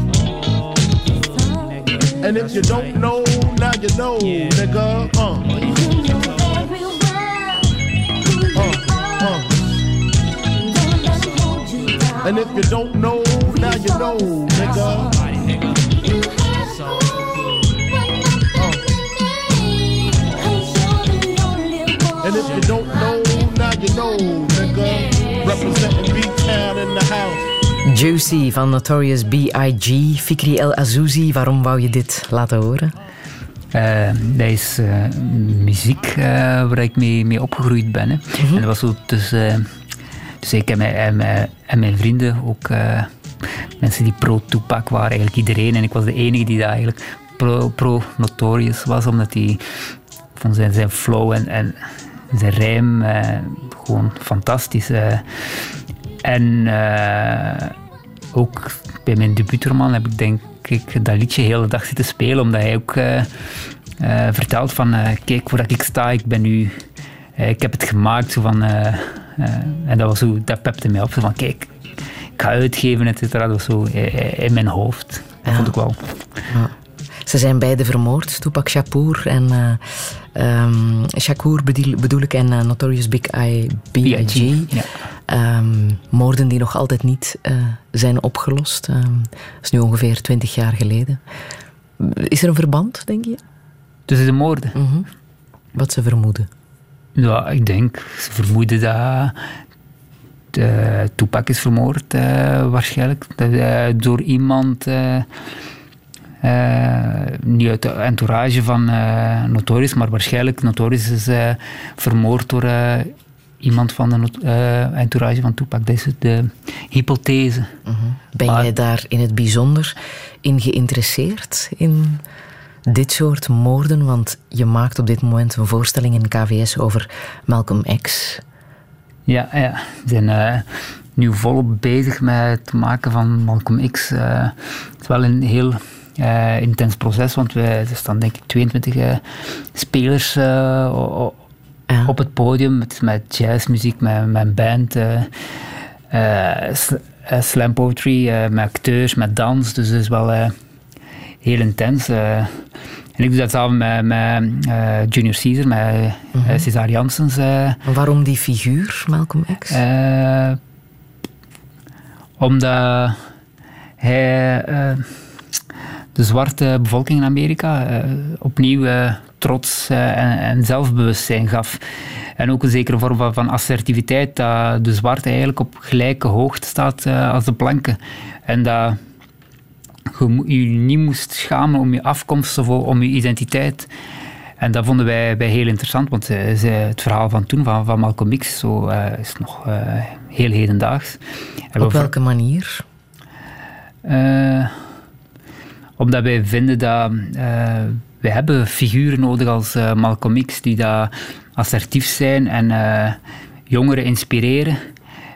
And if you don't know, now you know, nigga. Uh. And if you don't know, now you know, nigga. And if you don't know, now you know, nigga. Representing B-Town in the house. Juicy van Notorious B.I.G. Fikri El Azouzi, waarom wou je dit laten horen? Eh, dat is eh, muziek eh, waar ik mee, mee opgegroeid ben. Hè. En dat was zo tussen... dus ik en mijn, mijn, en mijn vrienden ook... eh, mensen die pro-Tupac waren, eigenlijk iedereen. En ik was de enige die daar eigenlijk pro- pro-Notorious was, omdat hij van zijn, zijn flow en, en zijn rijm eh, gewoon fantastisch. eh. en ook bij mijn debuutroman heb ik denk ik dat liedje de hele dag zitten spelen, omdat hij ook vertelt van kijk waar ik sta, ik ben nu, ik heb het gemaakt. Zo van, eh, eh, en dat was zo, dat pepte mij op, zo van kijk, ik ga uitgeven, et cetera. Dat was zo eh, in mijn hoofd. Dat vond ik wel. Ja. Ze zijn beide vermoord, Tupac Shakur en eh, ehm, Shakur bedoel, bedoel ik en eh, Notorious Big I, B.I.G. Ja. Ehm, moorden die nog altijd niet eh, zijn opgelost. Ehm, dat is nu ongeveer twintig jaar geleden. Is er een verband, denk je? Tussen de moorden? Mhm. Wat ze vermoeden. Ja, ik denk, ze vermoeden dat de Tupac is vermoord, eh, waarschijnlijk. Eh, door iemand, eh, niet uit de entourage van Notorious, maar waarschijnlijk Notorious is vermoord door iemand van de entourage van Tupac. Dat is de hypothese. Ben jij daar in het bijzonder in geïnteresseerd? In dit soort moorden? Want je maakt op dit moment een voorstelling in KVS over Malcolm X. Ja, ja. we zijn eh, nu volop bezig met het maken van Malcolm X. Eh, het is wel een heel eh, intens proces, want we, er staan denk ik 22 eh, spelers op het podium. Het is met jazzmuziek, met, een band, sl- slam poetry, met acteurs, met dans. Dus het is wel heel intens. eh. en ik doe dat samen met, met eh, Junior Caesar, met eh, Cesar Janssens. eh. Waarom die figuur, Malcolm X? Omdat hij de zwarte bevolking in Amerika opnieuw trots en, en zelfbewustzijn gaf. En ook een zekere vorm van, van assertiviteit, dat de zwarte eigenlijk op gelijke hoogte staat als de blanke. En dat je je niet moest schamen om je afkomst of om je identiteit. En dat vonden wij, wij heel interessant, want eh, het verhaal van toen, van, van Malcolm X, zo, eh, is nog eh, heel hedendaags. En we Op welke manier? omdat wij vinden dat wij hebben figuren nodig als Malcolm X die daar assertief zijn en jongeren inspireren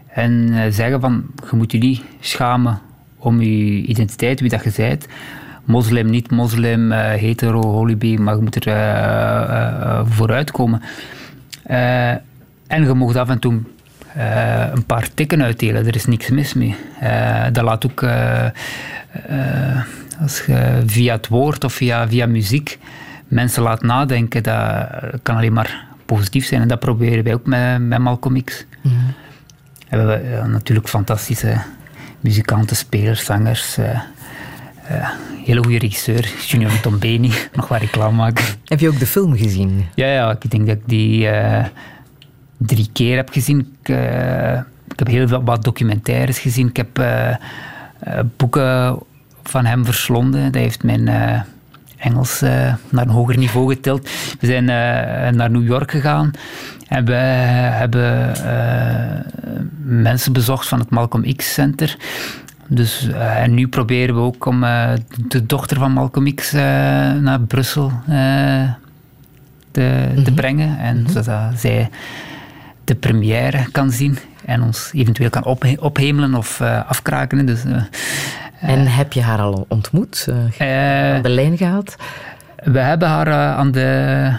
en zeggen van je moet je niet schamen om je identiteit, wie dat je bent. Moslim, niet moslim, eh, hetero, holibi, maar je moet er eh, eh, vooruitkomen. En je mocht af en toe een paar tikken uitdelen, er is niks mis mee. Dat laat ook, als je via het woord of via, via muziek mensen laat nadenken, dat kan alleen maar positief zijn. En dat proberen wij ook met, met Malcolm X. Hebben we ja, natuurlijk fantastische muzikanten, spelers, zangers. eh, eh, hele goede regisseur, Junior Tombeni, nog waar reclame maken. Heb je ook de film gezien? Ja, ja, ik denk dat ik die eh, drie keer heb gezien. Ik, ik heb heel veel, wat documentaires gezien. Ik heb boeken van hem verslonden. Dat heeft mijn Engels eh, naar een hoger niveau getild. We zijn eh, naar New York gegaan en we hebben eh, mensen bezocht van het Malcolm X Center. Dus, en nu proberen we ook om de dochter van Malcolm X naar Brussel te, te brengen. En zodat zij de première kan zien en ons eventueel kan ophe- ophemelen of afkraken. Dus, En heb je haar al ontmoet? Eh, aan de lijn gehad? we hebben haar eh, aan, de,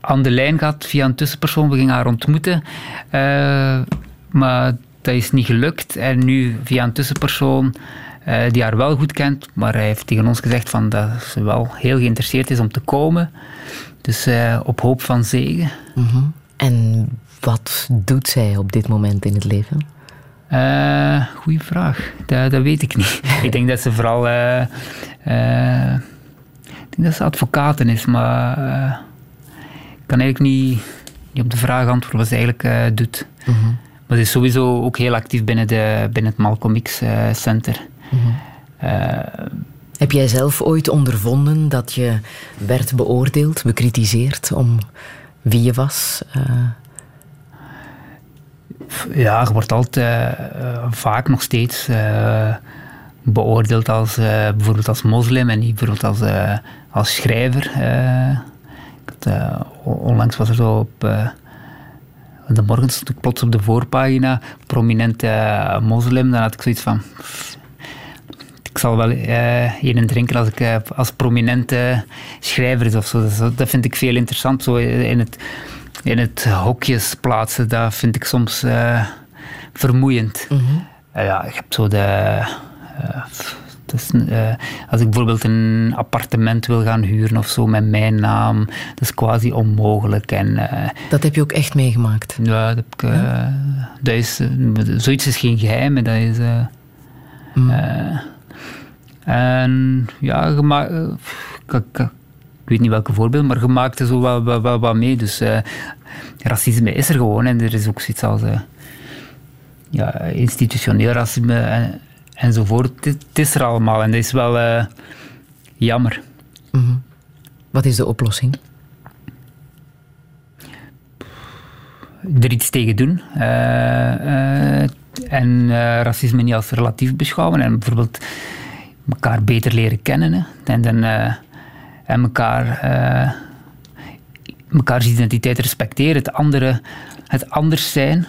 aan de lijn gehad via een tussenpersoon. We gingen haar ontmoeten. Eh, maar dat is niet gelukt. En nu via een tussenpersoon eh, die haar wel goed kent. Maar hij heeft tegen ons gezegd van dat ze wel heel geïnteresseerd is om te komen. Dus eh, op hoop van zegen. Mhm. En wat doet zij op dit moment in het leven? Eh goeie vraag. Dat, dat weet ik niet. ik denk dat ze vooral. eh, eh, ik denk dat ze advocaten is, maar. eh, ik kan eigenlijk niet, niet op de vraag antwoorden wat ze eigenlijk eh, doet. Maar ze is sowieso ook heel actief binnen, de, binnen het Malcolm X eh, Center. Eh, Heb jij zelf ooit ondervonden dat je werd beoordeeld, bekritiseerd om wie je was? Eh, Ja, je wordt altijd eh, vaak nog steeds eh, beoordeeld als eh, bijvoorbeeld als moslim en niet bijvoorbeeld als, eh, als schrijver. eh. eh, onlangs was er zo op uh, de morgen stond ik plots op de voorpagina prominente eh, moslim. Dan had ik zoiets van. ik zal wel eh een drinken als ik eh, als prominente schrijver is of zo. Dus dat vind ik veel interessant. Zo in het, in het hokjes plaatsen, dat vind ik soms eh, vermoeiend. Eh, ja, je hebt zo de. eh, als ik bijvoorbeeld een appartement wil gaan huren of zo met mijn naam, dat is quasi onmogelijk. En, dat heb je ook echt meegemaakt? ja, dat heb ik, dat is, zoiets is geen geheim. Dat is, eh, en ja, je ma- eh, ik, weet niet welke voorbeeld, maar je maakt er zo wel, wel wat mee. Dus eh, racisme is er gewoon en er is ook zoiets als eh, ja, institutioneel racisme en, enzovoort. Het, is er allemaal en dat is wel eh, jammer. Mhm. Wat is de oplossing? er iets tegen doen. En racisme niet als relatief beschouwen. En bijvoorbeeld elkaar beter leren kennen. Hè. En, dan, en elkaar, eh, mekaars identiteit respecteren. Het, andere, het anders zijn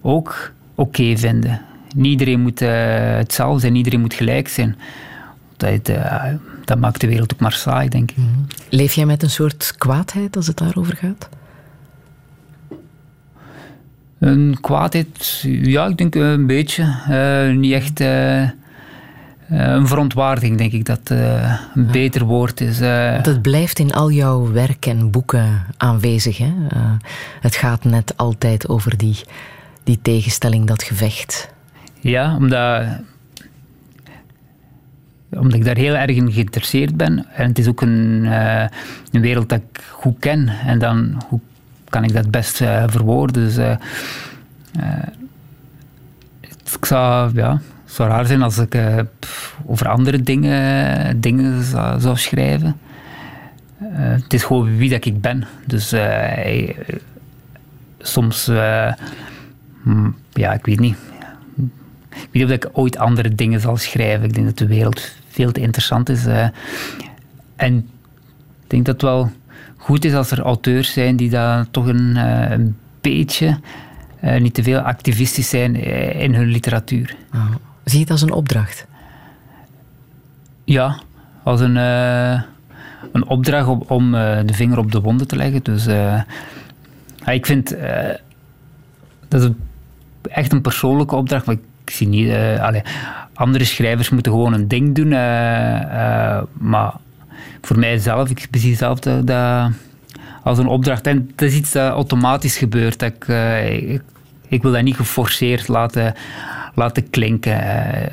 ook oké vinden. Niet iedereen moet eh, hetzelfde zijn, iedereen moet gelijk zijn. Dat, eh, dat maakt de wereld ook maar saai, denk ik. Leef jij met een soort kwaadheid als het daarover gaat? Een kwaadheid, ja, ik denk een beetje. Eh, niet echt eh, eh, een verontwaardiging, denk ik, dat eh, een beter woord is. eh. Want het blijft in al jouw werk en boeken aanwezig. Hè? Eh, het gaat net altijd over die, die tegenstelling, dat gevecht. Ja, omdat, omdat ik daar heel erg in geïnteresseerd ben. En het is ook een, eh, een wereld dat ik goed ken. En dan hoe kan ik dat best eh, verwoorden. Dus, eh, eh, het- ik zou, ja, zou raar zijn als ik eh, over andere dingen, dingen zou, schrijven. Eh, het is gewoon wie dat ik ben. Dus eh, soms, hm, ja, ik weet niet. Ik weet niet of ik ooit andere dingen zal schrijven. Ik denk dat de wereld veel te interessant is. en ik denk dat het wel goed is als er auteurs zijn die daar toch een, beetje niet te veel activistisch zijn in hun literatuur. Ah, zie je het als een opdracht? Ja, als een, eh, een opdracht om, om eh, de vinger op de wonden te leggen. Dus eh, ik vind dat is echt een persoonlijke opdracht. Maar ik zie niet. allee, andere schrijvers moeten gewoon een ding doen. maar voor mijzelf, ik zie zelf dat, als een opdracht. En het is iets dat automatisch gebeurt. Dat ik, ik, ik wil dat niet geforceerd laten, laten klinken.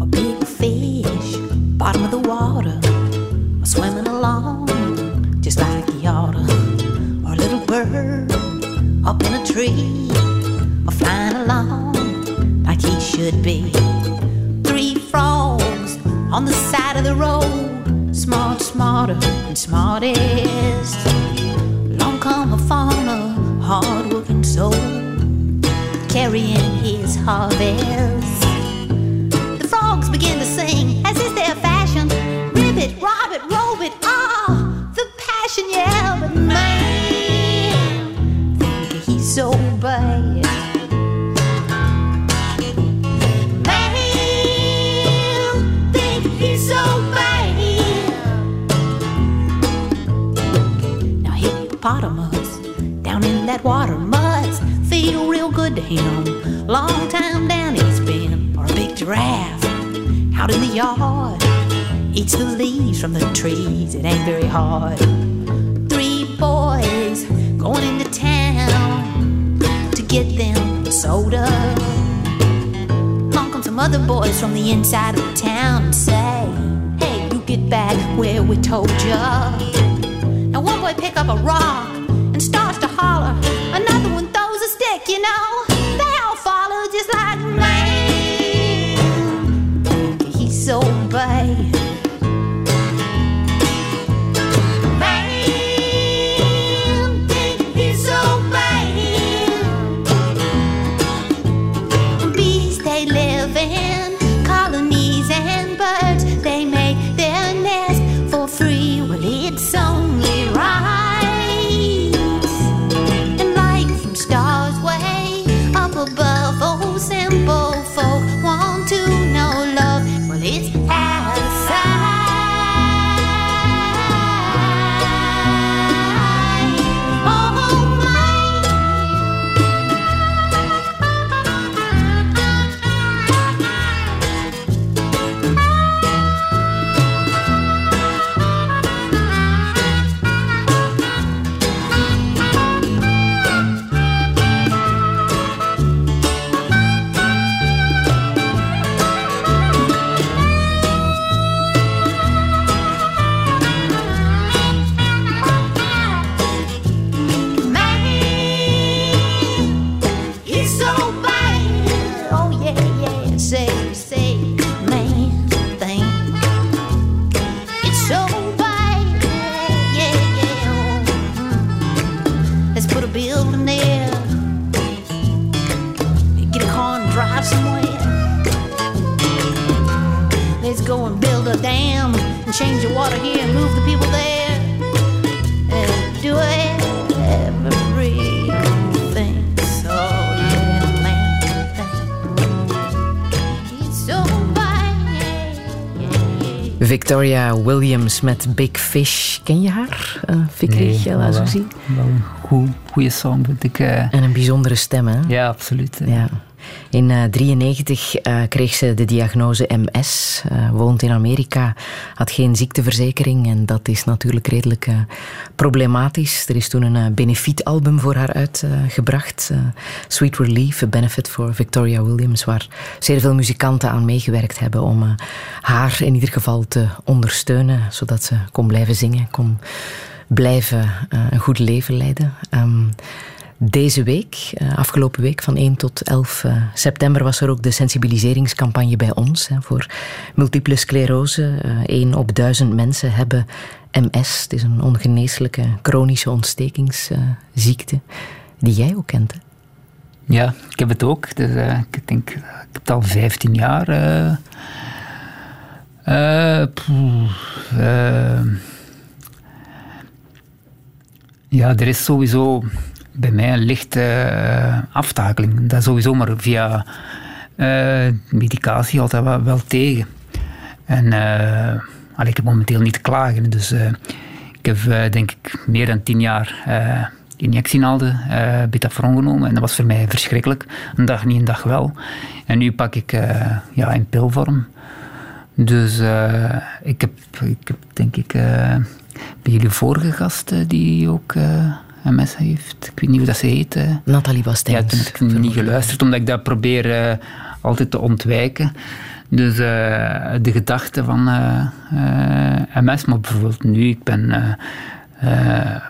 A big fish, bottom of the water, swimming along just like he oughta. Or a little bird up in a tree, or flying along like he should be. Three frogs on the side of the road, smart, smarter, and smartest. Long come a farmer, hard working soul, carrying his harvest. The frogs begin to sing, as is their fashion. Ribbit, robbit, robit, ah, the passion, yeah, but man, think he's so bad. Hippopotamus down in that water must feel real good to him. Long time down he's been, or a big giraffe out in the yard. Eats the leaves from the trees, it ain't very hard. Three boys going into town to get them soda. Along come some other boys from the inside of the town and say, Hey, you get back where we told ya. Boy pick up a rock and starts to holler. Another one throws a stick, you know. Change the water here and move the people there. And do everything. So yeah, man. He's so bad. Victoria Williams met Big Fish. Ken je haar, uh, Fikri Nee, wel- een goed, goede song, vind ik. eh. En een bijzondere stem, hè? Ja, absoluut. Ja. In 1993 kreeg ze de diagnose MS, eh, woont in Amerika, had geen ziekteverzekering en dat is natuurlijk redelijk eh, problematisch. Er is toen een eh, benefietalbum voor haar uitgebracht, eh, Sweet Relief, a benefit for Victoria Williams, waar zeer veel muzikanten aan meegewerkt hebben om eh, haar in ieder geval te ondersteunen, zodat ze kon blijven zingen, kon blijven eh, een goed leven leiden. Ehm, deze week, eh, afgelopen week, van 1 tot 11 eh, september, was er ook de sensibiliseringscampagne bij ons voor multiple sclerose. Eén op duizend mensen hebben MS. Het is een ongeneeslijke chronische ontstekingsziekte die jij ook kent. Hè? Ja, ik heb het ook. Dus, eh, ik denk, ik heb het al 15 jaar. eh eh, eh, ja, er is sowieso bij mij een lichte eh, aftakeling. Dat sowieso, maar via eh, medicatie altijd wel, wel tegen. En allee, ik heb momenteel niet te klagen. Dus ik heb denk ik meer dan tien jaar eh injectienaalden, eh betafron genomen. En dat was voor mij verschrikkelijk. Een dag niet, een dag wel. En nu pak ik ja, in pilvorm. Dus ik, heb, ik heb denk ik bij jullie vorige gast eh, die ook MS heeft. Ik weet niet hoe dat ze heet. Nathalie Basteins. Ja, toen heb ik niet geluisterd, omdat ik dat probeer eh, altijd te ontwijken. Dus eh, de gedachte van eh, MS, maar bijvoorbeeld nu, ik ben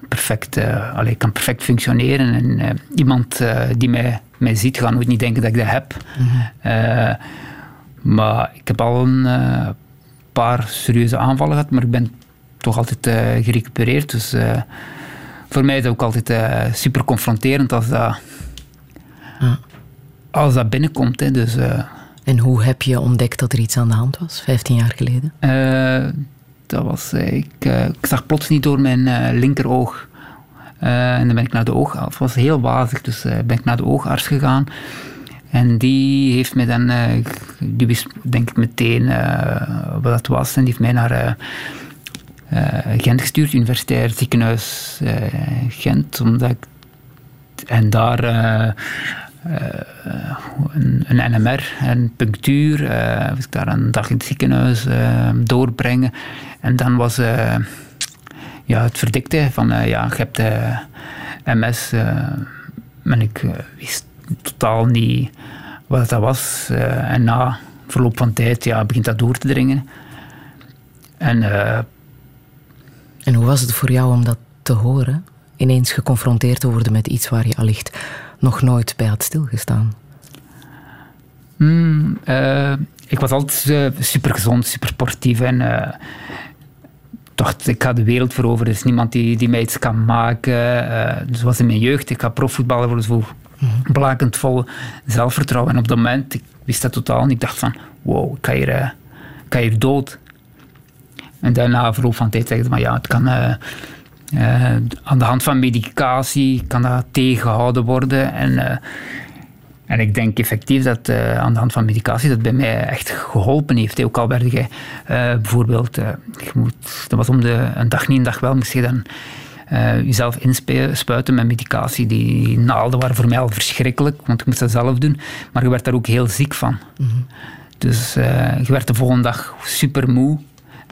perfect, allee, ik kan perfect functioneren en iemand die mij, mij ziet, gaat nooit niet denken dat ik dat heb. Eh, maar ik heb al een paar serieuze aanvallen gehad, maar ik ben toch altijd gerecupereerd. Dus voor mij is het ook altijd eh, super confronterend als dat, als dat binnenkomt. Hè. Dus, eh, En hoe heb je ontdekt dat er iets aan de hand was, 15 jaar geleden? eh, dat was, ik, ik zag plots niet door mijn linkeroog. En dan ben ik naar de oogarts. Het was heel wazig, dus ben ik naar de oogarts gegaan. En die heeft mij dan, die wist denk ik meteen wat dat was. En die heeft mij naar Gent gestuurd, Universitair Ziekenhuis eh, Gent. Omdat ik, en daar eh, eh, een, een NMR en punctuur. eh moest ik daar een dag in het ziekenhuis eh, doorbrengen. En dan was eh, ja, het verdikte van eh, ja, je hebt eh, MS. eh, en ik eh, wist totaal niet wat dat was. eh, en na verloop van tijd ja, begint dat door te dringen. En eh, En hoe was het voor jou om dat te horen? Ineens geconfronteerd te worden met iets waar je allicht nog nooit bij had stilgestaan. Hmm, eh, ik was altijd super gezond, super sportief. En eh, dacht, ik ga de wereld veroveren. Er is niemand die, die mij iets kan maken. Eh dus was in mijn jeugd. Ik ga profvoetballer worden. Zo blakend vol zelfvertrouwen. En op dat moment, ik wist dat totaal niet. Ik dacht van, wow, ik ga hier, eh, ik ga hier dood. En daarna, verloop van tijd, zeggen ze, maar ja, het kan... eh, eh, aan de hand van medicatie kan dat tegengehouden worden. En eh, en ik denk effectief dat aan de hand van medicatie dat bij mij echt geholpen heeft. Ook al werd eh, bijvoorbeeld, je moet, dat was om de, een dag niet, een dag wel, moest je dan jezelf inspuiten met medicatie. Die naalden waren voor mij al verschrikkelijk, want ik moest dat zelf doen. Maar je werd daar ook heel ziek van. Dus eh, je werd de volgende dag super moe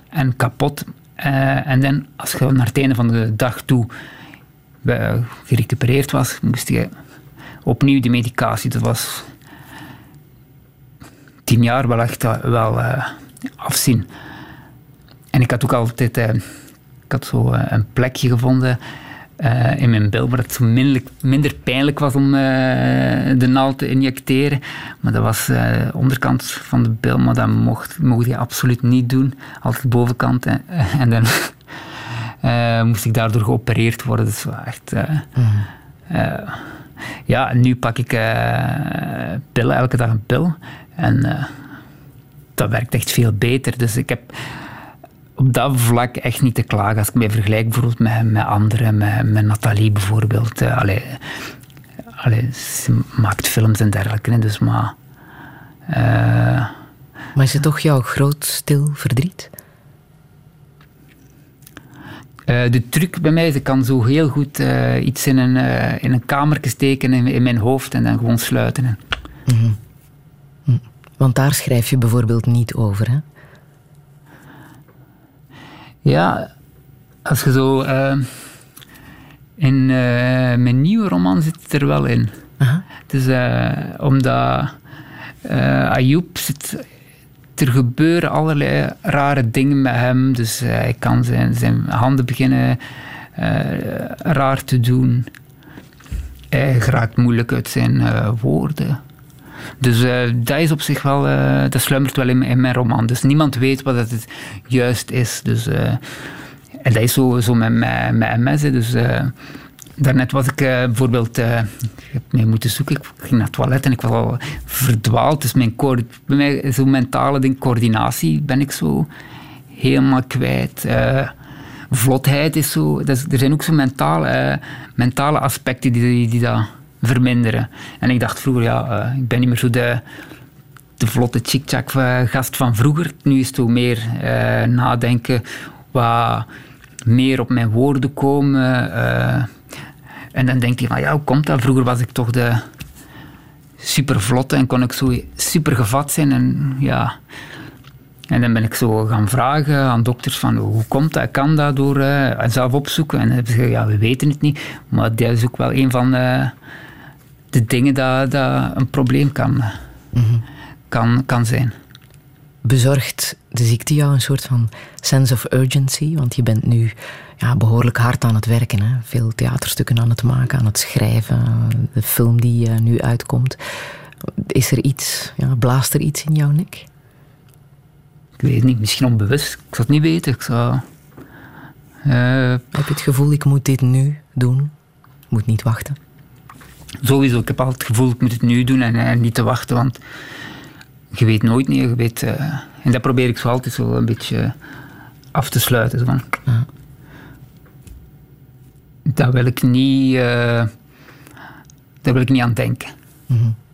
en kapot. Eh, en dan, als je naar het einde van de dag toe eh, gerecupereerd was, moest je opnieuw die medicatie. Dat was tien jaar wel echt eh, wel afzien. En ik had ook altijd ik had zo een plekje gevonden eh, in mijn bil waar het zo minder, minder pijnlijk was om eh, de naald te injecteren. Maar dat was eh, de onderkant van de bil, maar dat mocht, mocht je absoluut niet doen. Altijd de bovenkant. en dan eh, moest ik daardoor geopereerd worden. Dus echt... eh, eh, ja, nu pak ik eh, pillen, elke dag een pil. En eh, dat werkt echt veel beter. Dus ik heb op dat vlak echt niet te klagen. Als ik mij vergelijk bijvoorbeeld met, met anderen, met, met Nathalie bijvoorbeeld. allee, allee, ze maakt films en dergelijke. Dus maar... eh, Maar is het toch jouw groot stil verdriet? Eh, de truc bij mij is, ik kan zo heel goed iets in een, uh, in een kamertje steken in, in, mijn hoofd en dan gewoon sluiten. En... Mm -hmm. hm. Want daar schrijf je bijvoorbeeld niet over, hè? Ja, als je zo... Uh, in mijn nieuwe roman zit het er wel in. Aha. Dus omdat Ayoub zit er gebeuren allerlei rare dingen met hem. Dus uh, hij kan zijn, zijn handen beginnen uh, raar te doen. Hij raakt moeilijk uit zijn uh, woorden. Dus dat is op zich wel, dat sluimert wel in, in, mijn roman. Dus niemand weet wat het juist is. Dus, en dat is zo, zo met, met MS. Dus daarnet was ik bijvoorbeeld, ik heb mee moeten zoeken, ik ging naar het toilet en ik was al verdwaald. Dus mijn bij mij zo'n mentale ding, coördinatie ben ik zo helemaal kwijt. Vlotheid is zo, is, er zijn ook zo mentale, mentale aspecten die, die, die dat verminderen. En ik dacht vroeger, ja, uh, ik ben niet meer zo de, de vlotte chick-chack eh, gast van vroeger. Nu is het ook meer eh, nadenken, wat meer op mijn woorden komen. eh, en dan denk je van, ja, hoe komt dat? Vroeger was ik toch de super vlotte en kon ik zo super gevat zijn. En, ja. en dan ben ik zo gaan vragen aan dokters van, hoe komt dat? Kan dat door eh, zelf opzoeken? En dan hebben ze gezegd, ja, we weten het niet. Maar dat is ook wel een van de, de dingen dat, dat een probleem kan, kan, kan zijn. Bezorgt de ziekte jou een soort van sense of urgency? Want je bent nu ja, behoorlijk hard aan het werken. Hè? Veel theaterstukken aan het maken, aan het schrijven. De film die eh, nu uitkomt. Is er iets, ja, blaast er iets in jouw nek? Ik weet het niet, misschien onbewust. Ik zou het niet weten. Ik zou, eh, Heb je het gevoel, ik moet dit nu doen? Ik moet niet wachten? Sowieso, ik heb altijd het gevoel, ik moet het nu doen en, en niet te wachten, want je weet nooit niet. Je weet, eh, en dat probeer ik zo altijd zo een beetje af te sluiten. Zo van, Dat wil ik niet, eh, daar wil ik niet aan denken. It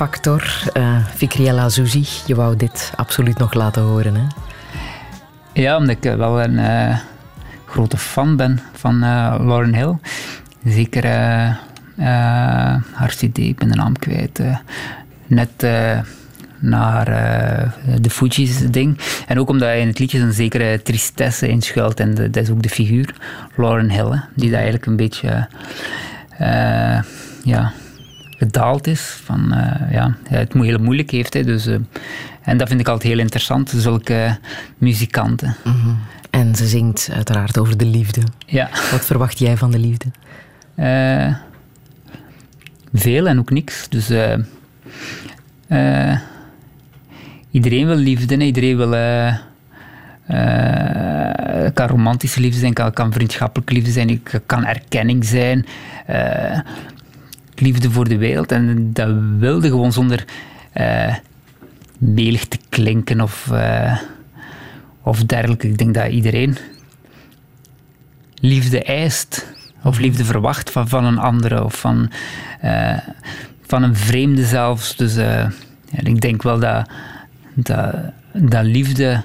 Factor. Uh, Fikriella Zuzi, je wou dit absoluut nog laten horen, hè? Ja, omdat ik wel een uh, grote fan ben van uh, Lauren Hill. Zeker uh, haar cd, ik ben de naam kwijt. net naar de Fugees ding. En ook omdat in het liedje een zekere tristesse in schuilt. En dat is ook de figuur, Lauren Hill, die daar eigenlijk een beetje... ja, gedaald is. Van, uh, ja, het heel moeilijk heeft. Hè, dus, uh, en dat vind ik altijd heel interessant, zulke uh, muzikanten. Mm -hmm. En ze zingt uiteraard over de liefde. Ja. Wat verwacht jij van de liefde? veel en ook niks. Dus iedereen wil liefde, hè. iedereen wil... kan romantische liefde zijn, kan, kan vriendschappelijke liefde zijn, kan erkenning zijn liefde voor de wereld. En dat wilde gewoon zonder uh, melig te klinken of, uh, of dergelijke. Ik denk dat iedereen liefde eist of liefde verwacht van, van een andere of van, uh, van een vreemde zelfs. Dus ik denk wel dat, dat, dat liefde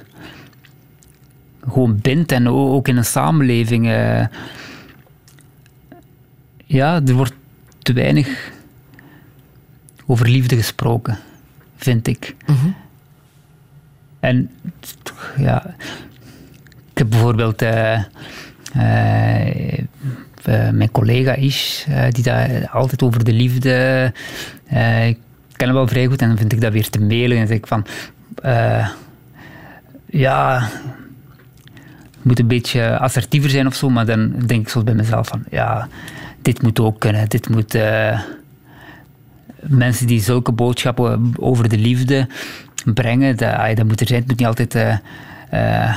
gewoon bindt en ook in een samenleving. ja, er wordt te weinig over liefde gesproken, vind ik. Mhm. Mm -hmm. En ja, ik heb bijvoorbeeld uh, uh, mijn collega Ish, uh, die daar altijd over de liefde. ik ken hem wel vrij goed en dan vind ik dat weer te mailen. En zeg ik van. ja. moet een beetje assertiever zijn of zo, maar dan denk ik zo bij mezelf van. Ja, dit moet ook kunnen. Dit moet uh, mensen die zulke boodschappen over de liefde brengen, dat, dat moet er zijn. Het moet niet altijd uh, uh,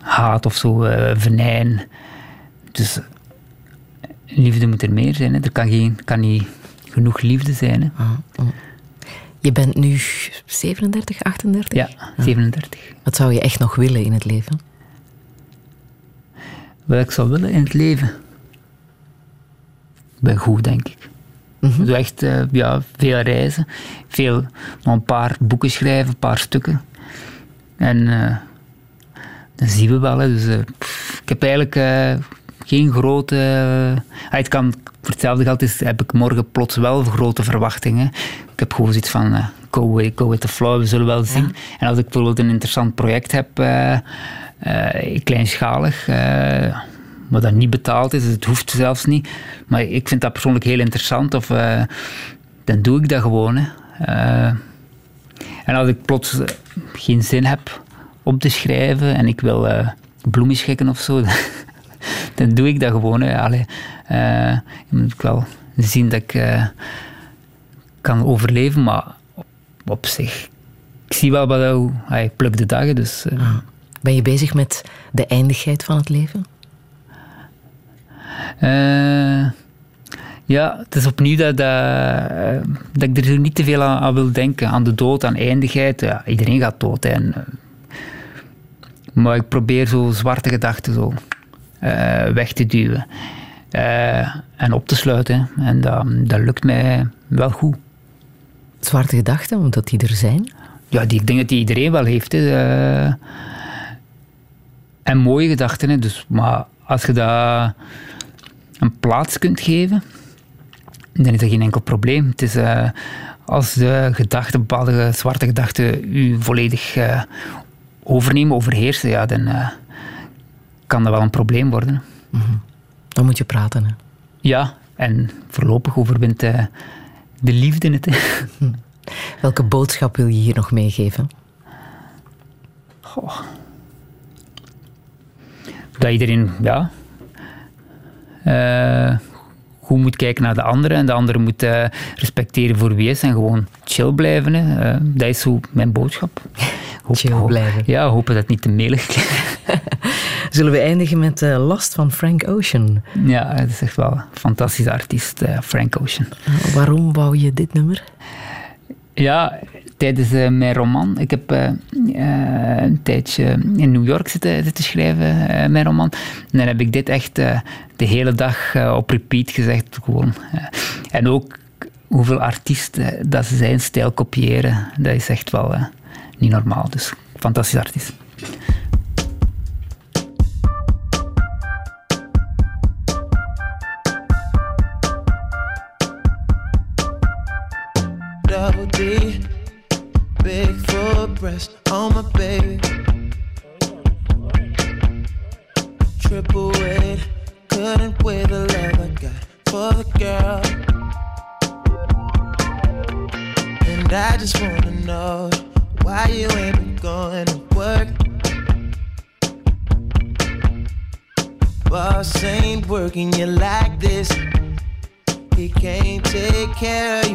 haat of zo, venijn. Dus liefde moet er meer zijn. Hè. Er kan, geen, kan niet genoeg liefde zijn. Hè. Ah, oh. Je bent nu 37, 38? Ja, 37. Ah. Wat zou je echt nog willen in het leven? Wat ik zou willen in het leven? Ben goed, denk ik. Mm -hmm. Echt uh, ja, veel reizen, veel, nog een paar boeken schrijven, een paar stukken. En uh, dat zien we wel. Hè. Dus, uh, pff, ik heb eigenlijk geen grote. het kan, voor hetzelfde geld is, heb ik morgen plots wel grote verwachtingen. Ik heb gewoon zoiets van go, with, go with the flow, we zullen wel zien. Ja. En als ik bijvoorbeeld een interessant project heb, kleinschalig wat dat niet betaald is, het hoeft zelfs niet. Maar ik vind dat persoonlijk heel interessant, of uh, dan doe ik dat gewoon. Uh, en als ik plots geen zin heb om te schrijven en ik wil uh, bloemen schikken of zo, dan doe ik dat gewoon. Hè. Allee, je moet wel zien dat ik kan overleven, maar op, zich, ik zie wel wat hij pluk de dagen. Dus, Ben je bezig met de eindigheid van het leven? Uh, ja, het is opnieuw dat, dat, dat ik er niet te veel aan, aan, wil denken. Aan de dood, aan eindigheid. Ja, iedereen gaat dood. En, uh, maar ik probeer zo zwarte gedachten zo, weg te duwen. en op te sluiten. En dat, dat lukt mij wel goed. Zwarte gedachten, omdat die er zijn? Ja, die, ik denk dat die iedereen wel heeft. Hè. en mooie gedachten. Hè. Dus, maar als je dat een plaats kunt geven, dan is dat geen enkel probleem. Het is uh, als de gedachten, bepaalde zwarte gedachten, u volledig uh, overnemen, overheersen, ja, dan uh, kan dat wel een probleem worden. Mm -hmm. Dan moet je praten. Hè? Ja, en voorlopig overwint de liefde het. Hm. Welke boodschap wil je hier nog meegeven? Goh. Dat iedereen, ja, goed moet kijken naar de andere en de andere moet uh, respecteren voor wie is en gewoon chill blijven. Hè. Uh, dat is zo mijn boodschap. Hoop, chill blijven. Ja, hopen dat het niet te melig klinkt. Zullen we eindigen met uh, Last van Frank Ocean? Ja, dat is echt wel een fantastische artiest, Frank Ocean. waarom wou je dit nummer? Ja, tijdens uh, mijn roman. Ik heb uh, uh, een tijdje in New York zitten, zitten schrijven, mijn roman. En dan heb ik dit echt de hele dag op repeat gezegd. Gewoon. en ook hoeveel artiesten dat ze zijn stijl kopiëren, dat is echt wel eh, niet normaal. Dus fantastisch artiest. Breast on my baby. Triple weight, couldn't weigh the love I got for the girl. And I just wanna know why you ain't been going to work. Boss ain't working you like this. He can't take care of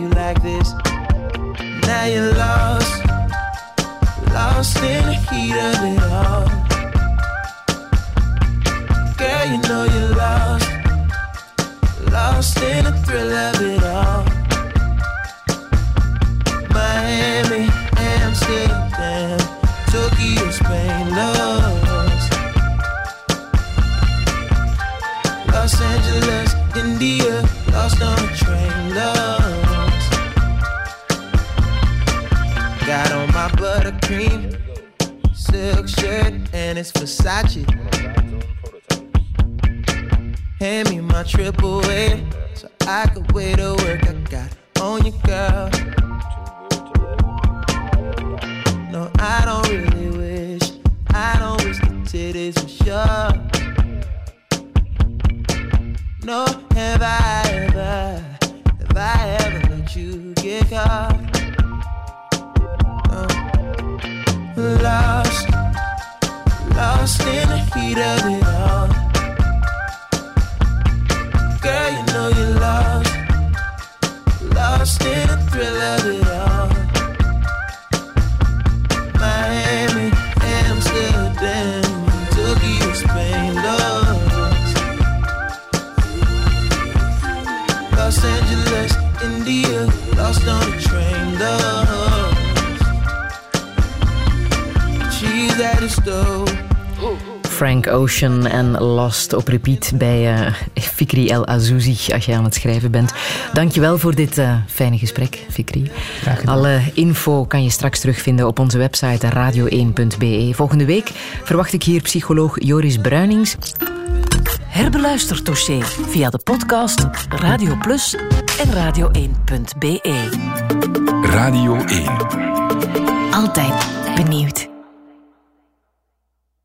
En Lost op repeat bij eh, Fikri El Azouzi als je aan het schrijven bent. Dankjewel voor dit eh, fijne gesprek, Fikri. Alle info kan je straks terugvinden op onze website radio1.be. Volgende week verwacht ik hier psycholoog Joris Bruinings. Herbeluister Touché via de podcast Radio Plus en radio1.be. Radio 1. Altijd benieuwd.